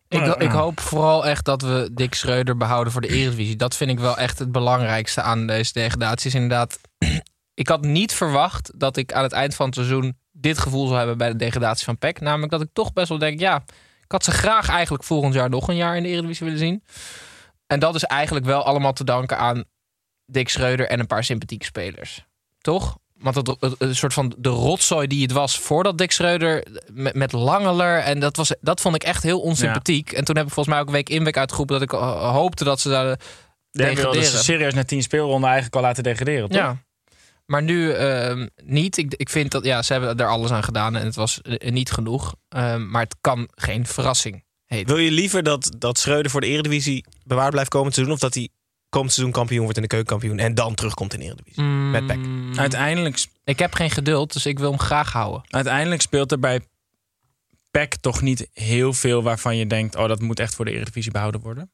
Ik, ik hoop vooral echt dat we Dick Schreuder behouden voor de Eredivisie. Dat vind ik wel echt het belangrijkste aan deze degradatie. Is inderdaad, [CLEARS THROAT] ik had niet verwacht dat ik aan het eind van het seizoen dit gevoel zou hebben bij de degradatie van PEC. Namelijk dat ik toch best wel denk, ja, ik had ze graag eigenlijk volgend jaar nog een jaar in de Eredivisie willen zien. En dat is eigenlijk wel allemaal te danken aan Dick Schreuder en een paar sympathieke spelers. Toch? Want het, het, het soort van de rotzooi die het was voordat Dick Schreuder met, met Langeler. En dat, was, dat vond ik echt heel onsympathiek. En toen heb ik volgens mij ook week in week uitgeroepen dat ik eh, hoopte dat ze we degraderen. dus serieus na tien speelronden eigenlijk al laten degraderen, toch? Ja. Maar nu ehm, niet. Ik, ik vind dat ja, ze hebben er alles aan gedaan en het was eh, niet genoeg. Ehm, maar het kan geen verrassing heten. Wil je liever dat, dat Schreuder voor de Eredivisie bewaard blijft komend seizoen... of dat hij komend seizoen kampioen wordt in de keukenkampioen... en dan terugkomt in de Eredivisie? Met PEC. Mm, Uiteindelijk, Ik heb geen geduld, dus ik wil hem graag houden. uiteindelijk speelt er bij PEC toch niet heel veel waarvan je denkt... oh, dat moet echt voor de Eredivisie behouden worden.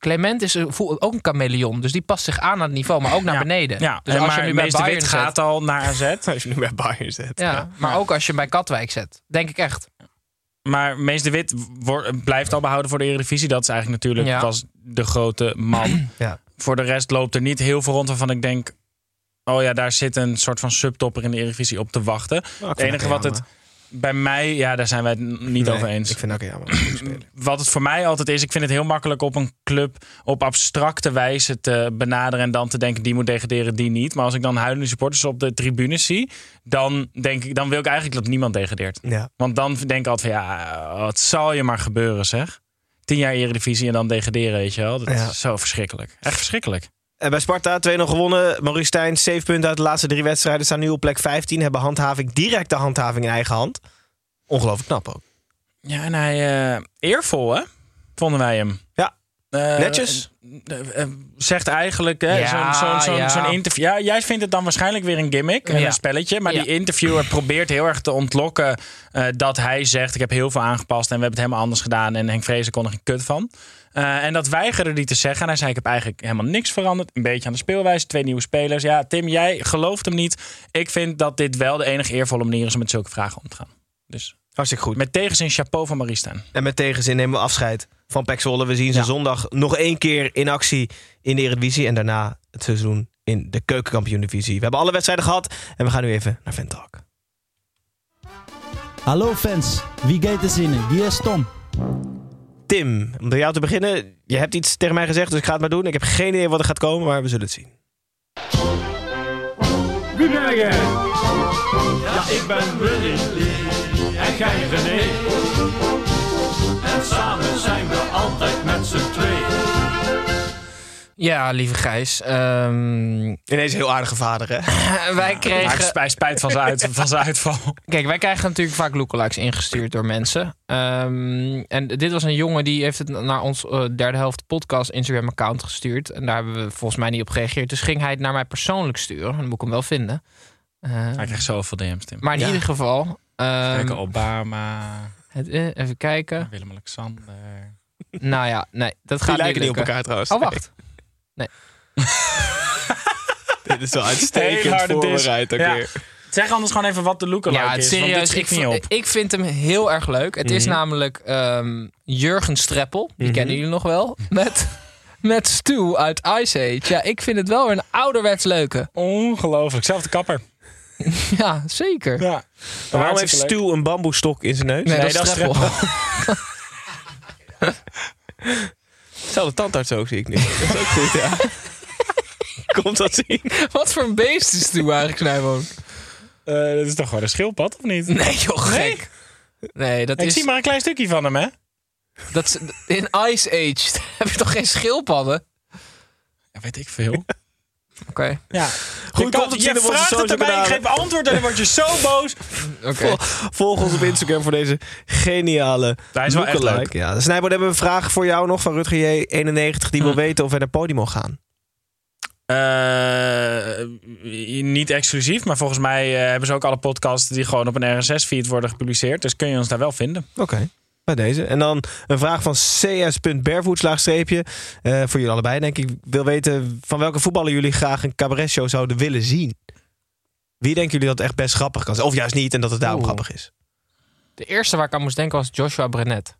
Clement is een- voel- ook een chameleon, dus die past zich aan aan het niveau, maar ook naar Ja. beneden. Ja, dus en als maar je nu bij Bayern Wit zet, gaat al naar AZ. [LAUGHS] Als je nu bij Bayern zet. ja, maar ook als je hem bij Katwijk zet, denk ik echt. Maar Mees de Wit wordt- blijft al behouden voor de Eredivisie. Dat is eigenlijk natuurlijk Ja. was de grote man. [CLEARS THROAT] Ja. Voor de rest loopt er niet heel veel rond waarvan ik denk... oh ja, daar zit een soort van subtopper in de Eredivisie op te wachten. Nou, het enige wat het. Bij mij... Ja, daar zijn wij het niet Nee, over eens. Ik vind goede speler. [CLEARS THROAT] Wat het voor mij altijd is, ik vind het heel makkelijk op een club op abstracte wijze te benaderen en dan te denken die moet degraderen, die niet. Maar als ik dan huilende supporters op de tribunes zie, dan denk ik, dan wil ik eigenlijk dat niemand degradeert. Ja. Want dan denk ik altijd van ja, wat zal je maar gebeuren zeg. Tien jaar Eredivisie en dan degraderen, weet je wel. Dat Ja. is zo verschrikkelijk. Echt verschrikkelijk. En bij Sparta 2-0 gewonnen. Maurice Stijn, 7 punten uit de laatste drie wedstrijden. Staan nu op plek 15. Hebben handhaving, directe handhaving in eigen hand. Ongelooflijk knap ook. Ja, en hij eh, eervol hè, vonden wij hem. Ja. Eh, Netjes? Eh, zegt eigenlijk hè, Ja, zo'n ja. zo'n interview. Ja, jij vindt het dan waarschijnlijk weer een gimmick en Ja. een spelletje. Maar Ja. die interviewer [LAUGHS] probeert heel erg te ontlokken eh, dat hij zegt: Ik heb heel veel aangepast en we hebben het helemaal anders gedaan. En Henk Vrezen kon er geen kut van. Eh, en dat weigerde hij te zeggen. En hij zei: Ik heb eigenlijk helemaal niks veranderd. Een beetje aan de speelwijze, twee nieuwe spelers. Ja, Tim, jij gelooft hem niet. Ik vind dat dit wel de enige eervolle manier is om met zulke vragen om te gaan. Dus Hartstikke goed. met tegenzin chapeau van Marie Stijn. En met tegenzin nemen we afscheid van Pek Zwolle. We zien ze Ja. zondag nog één keer in actie in de Eredivisie. En daarna het seizoen in de keukenkampioen-divisie. We hebben alle wedstrijden gehad. En we gaan nu even naar Ventalk. Hallo fans, wie gaat er zinnen? Wie is Tom? Tim, om bij jou te beginnen. Je hebt iets tegen mij gezegd, dus ik ga het maar doen. Ik heb geen idee wat er gaat komen, maar we zullen het zien. Wie ben jij? Ja, ik ben Willy en jij René. En samen zijn we altijd met z'n twee. Ja, lieve Gijs. ehm, Ineens een heel aardige vader, hè? [LAUGHS] wij kregen... spijt, hij spijt van zijn, uit, van zijn uitval. Kijk, wij krijgen natuurlijk vaak lookalikes ingestuurd door mensen. Ehm, en dit was een jongen die heeft het naar ons eh, derde helft podcast Instagram account gestuurd. En daar hebben we volgens mij niet op gereageerd. Dus ging hij het naar mij persoonlijk sturen. Dan moet ik hem wel vinden. Eh, Hij krijgt zoveel DM's, Tim. maar in Ja. ieder geval, Ehm, Kijken, Obama, het, eh, even kijken. Willem-Alexander. Nou ja, nee, dat Die gaat lijken niet op lukken. elkaar trouwens. Oh, wacht. Nee. [LAUGHS] Dit is wel uitstekend voorbereid. ook Ja. Zeg anders gewoon even wat de lookalike Ja, het is. want dit serieus. Ik, niet vo- op. ik vind hem heel erg leuk. Het is Mhm. namelijk ehm, Jurgen Streppel. Die Mhm. kennen jullie nog wel. Met, met Stu uit Ice Age. Ja, ik vind het wel weer een ouderwets leuke. Ongelooflijk. Zelfde kapper. [LAUGHS] Ja, zeker. Ja. Maar waarom heeft. Stu een bamboestok in zijn neus? Nee, Nee, dat is Streppel. Hetzelfde [LAUGHS] tandarts ook, zie ik nu. [LAUGHS] Dat is ook goed, ja. Komt dat zien? Wat voor een beest is Stu eigenlijk, Snijboon? Eh, dat is toch gewoon een schildpad, of niet? Nee, joh, gek. Nee, dat Ik is... zie maar een klein stukje van hem, hè? Dat is in Ice Age heb je toch geen schildpadden? Ja, weet ik veel. Oké. Ja. Goed, je kan, je vraagt het erbij, ik geef antwoord en dan word je zo [LAUGHS] boos. Oké. Volg ons op Instagram voor deze geniale Hij is wel echt leuk. Ja, Snijboord, hebben we een vraag voor jou nog van Rutger J91. Die wil Hm. weten of wij naar Podimo gaan. Eh, niet exclusief, maar volgens mij eh, hebben ze ook alle podcasts die gewoon op een RSS-feed worden gepubliceerd. Dus kun je ons daar wel vinden. Oké. Bij deze. En dan een vraag van cs.barefoot. Eh, voor jullie allebei, denk ik. Wil weten van welke voetballer jullie graag een cabaretshow zouden willen zien. Wie denken jullie dat echt best grappig kan zijn? Of juist niet en dat het daarom Oeh. grappig is? De eerste waar ik aan moest denken was Joshua Brenet.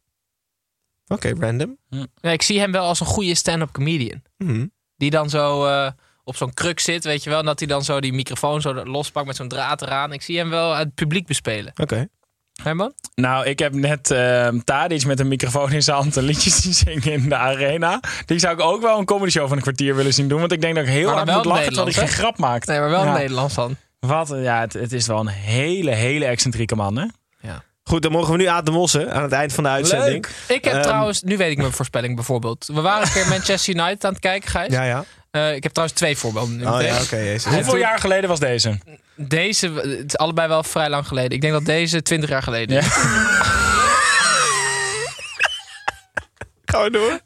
Oké, random. Ja, ik zie hem wel als een goede stand-up comedian. Mhm. Die dan zo eh, op zo'n kruk zit, weet je wel. En dat hij dan zo die microfoon zo lospakt met zo'n draad eraan. Ik zie hem wel het publiek bespelen. Oké. Herman? Nou, ik heb net uh, Tadic met een microfoon in zijn hand een liedje [LAUGHS] zien zingen in de arena. Die zou ik ook wel een comedy show van een kwartier willen zien doen. Want ik denk dat ik heel hard moet lachen terwijl hij geen grap maakt. Nee, maar wel Ja. in Nederlands dan. Wat, ja, het, het is wel een hele, hele excentrieke man, hè? Goed, dan mogen we nu aan de mossen aan het eind van de uitzending. Ik heb Ehm, trouwens, nu weet ik mijn voorspelling bijvoorbeeld. We waren een keer [LAUGHS] Manchester United aan het kijken, Gijs. Ja, ja. Eh, ik heb trouwens twee voorbeelden. Oh ja. En Hoeveel toen- jaar geleden was deze? Deze, het is allebei wel vrij lang geleden. Ik denk dat deze 20 jaar geleden is. Gaan [LAUGHS] we door?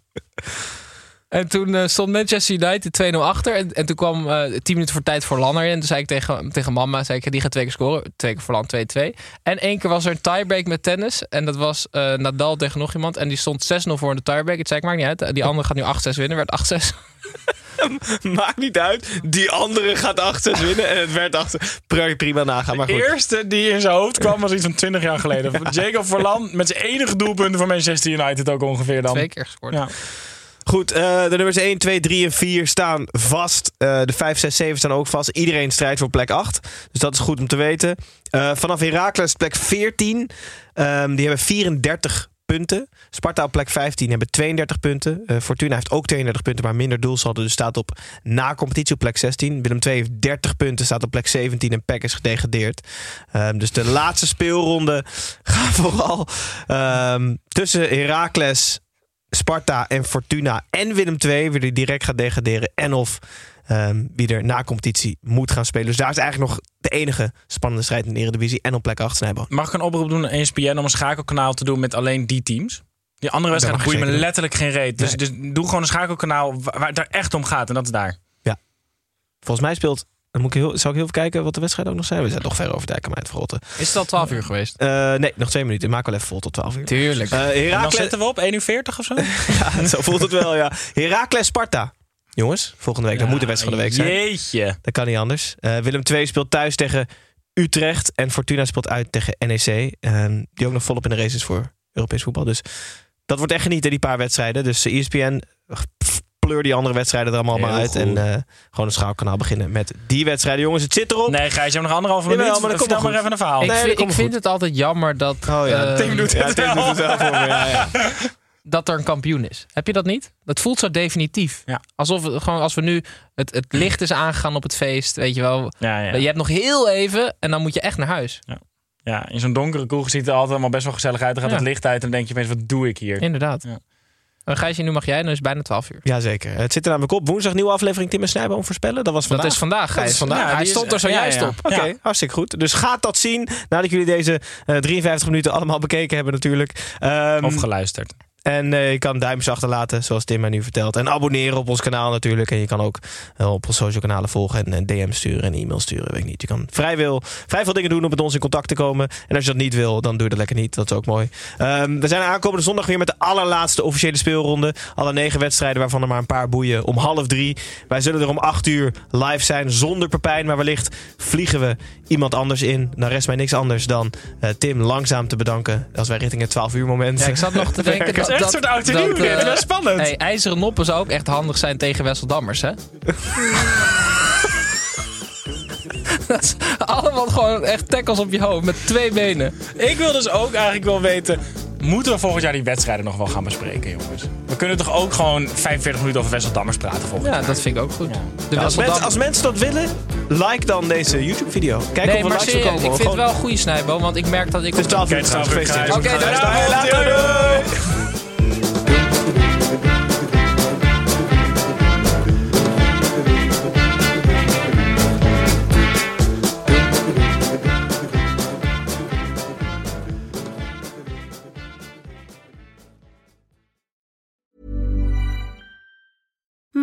En toen eh, stond Manchester United 2-0 achter. En, en toen kwam eh 10 minuten voor tijd voor Lan erin. En toen zei ik tegen, tegen mama, zei ik, die gaat twee keer scoren. Twee keer voor Lan, 2-2. En één keer was er een tiebreak met tennis. En dat was eh, Nadal tegen nog iemand. En die stond 6-0 voor in de tiebreak. Het zei ik, maakt niet uit. Die andere gaat nu 8-6 winnen. Werd 8-6. [LAUGHS] Maakt niet uit. Die andere gaat 8-6 winnen en het werd 8 Prima, prima nagaan, maar De goed. eerste die in zijn hoofd kwam was iets van 20 jaar geleden. [LAUGHS] Jacob Verlan met zijn enige doelpunten voor Manchester United ook ongeveer dan. Twee keer gescoord. Ja. Goed, eh, de nummers 1, 2, 3 en 4 staan vast. Eh, de 5, 6, 7 staan ook vast. Iedereen strijdt voor plek 8. Dus dat is goed om te weten. Eh, vanaf Heracles plek 14. Ehm, die hebben 34 punten. Sparta op plek 15 hebben 32 punten. Eh, Fortuna heeft ook 32 punten, maar minder doelsaldo. Dus staat op na competitie op plek 16. Willem 2 heeft 30 punten, staat op plek 17 en PEC is gedegradeerd. Ehm, dus de laatste speelronde [LAUGHS] gaat vooral ehm, tussen Heracles, Sparta en Fortuna en Willem II, wie er direct gaat degraderen. En of ehm, wie er na competitie moet gaan spelen. Dus daar is eigenlijk nog de enige spannende strijd in de Eredivisie. En op plek 8 Snijboon. Mag ik een oproep doen aan ESPN om een schakelkanaal te doen met alleen die teams? Die andere wedstrijden boeien me doen. letterlijk geen reet. Dus, Nee. dus doe gewoon een schakelkanaal waar waar het er echt om gaat. En dat is daar. Volgens mij speelt... Dan moet ik heel, zal ik heel even kijken wat de wedstrijd ook nog zijn? We zijn toch ver over het verrotten. Is het al 12 uur geweest? Eh, nee, nog twee minuten. Maak wel even vol tot 12 uur. Tuurlijk. Eh En dan zitten we op 1 uur 40 of zo? [LAUGHS] Ja, zo voelt het wel, ja. Heracles Sparta. Jongens, volgende week. Dat moet de wedstrijd van de week zijn. Jeetje. Dat kan niet anders. Eh, Willem II speelt thuis tegen Utrecht. En Fortuna speelt uit tegen NEC. ehm, die ook nog volop in de race is voor Europees voetbal. Dus dat wordt echt genieten, die paar wedstrijden. Dus eh, ESPN, pleur die andere wedstrijden er allemaal maar uit. goed. En eh, gewoon een schaalkanaal beginnen met die wedstrijden. Jongens, het zit erop. Nee, Gijs, je hebt nog anderhalve Jawel, minuut. maar Vertel wel maar goed. even een verhaal. Ik, Nee, vind, dat komt ik vind goed. het altijd jammer dat, Oh ja, eh, Tim doet Ja, het Tim wel. doet het wel voor me. Ja, ja. [LAUGHS] dat er een kampioen is. Heb je dat niet? Dat voelt zo definitief. Ja. Alsof het, gewoon als we nu het, het licht is aangegaan op het feest, weet je wel. Ja, ja. Je hebt nog heel even en dan moet je echt naar huis. ja, in zo'n donkere kroeg ziet het er altijd allemaal best wel gezellig uit. Dan gaat Ja. het licht uit en dan denk je opeens, wat doe ik hier? Inderdaad. Ja. Uh, Gijsje, nu mag jij, nu is het bijna 12 uur. Jazeker. Het zit er namelijk op. Woensdag nieuwe aflevering Tim en Snijboom voorspellen. Dat was vandaag. Dat is vandaag, Dat Gijs. is vandaag. Ja, Ja, hij stond er zojuist ja. op. Oké, Ja. hartstikke goed. Dus gaat dat zien nadat jullie deze eh, 53 minuten allemaal bekeken hebben natuurlijk. Ehm, Of geluisterd. En eh, je kan duimpjes achterlaten, zoals Tim mij nu vertelt. En abonneren op ons kanaal natuurlijk. En je kan ook eh, op onze social kanalen volgen. En een DM sturen en e-mail sturen. Weet ik niet. Je kan vrij, wil, vrij veel dingen doen om met ons in contact te komen. En als je dat niet wil, dan doe je dat lekker niet. Dat is ook mooi. Ehm, we zijn aankomende zondag weer met de allerlaatste officiële speelronde. Alle negen wedstrijden, waarvan er maar een paar boeien. Om half drie. Wij zullen er om acht uur live zijn zonder Pepijn. Maar wellicht vliegen we iemand anders in. Dan rest mij niks anders dan eh, Tim langzaam te bedanken. Als wij richting het 12 uur moment. Ja, ik zat nog te [LAUGHS] denken. Echt dat, een soort oud en nieuw dat, dit. eh, Wel spannend. Hey, ijzeren noppen zou ook echt handig zijn tegen Wesseldammers, hè? [LAUGHS] dat is allemaal gewoon echt tackles op je hoofd met twee benen. Ik wil dus ook eigenlijk wel weten... Moeten we volgend jaar die wedstrijden nog wel gaan bespreken, jongens? We kunnen toch ook gewoon 45 minuten over Wesseldammers praten volgend Ja, jaar? dat vind ik ook goed. De als, Wesseldam- mensen, als mensen dat willen, like dan deze YouTube-video. Kijk nee, of we maar likes serieus, komen. ik vind Gewoon- het wel een goede snijbo, want ik merk dat ik... Het is 12 uur Oké, trouwens. 12 uur, Gefeliciteerd. Oké, dankjewel. Later, doei. [LAUGHS]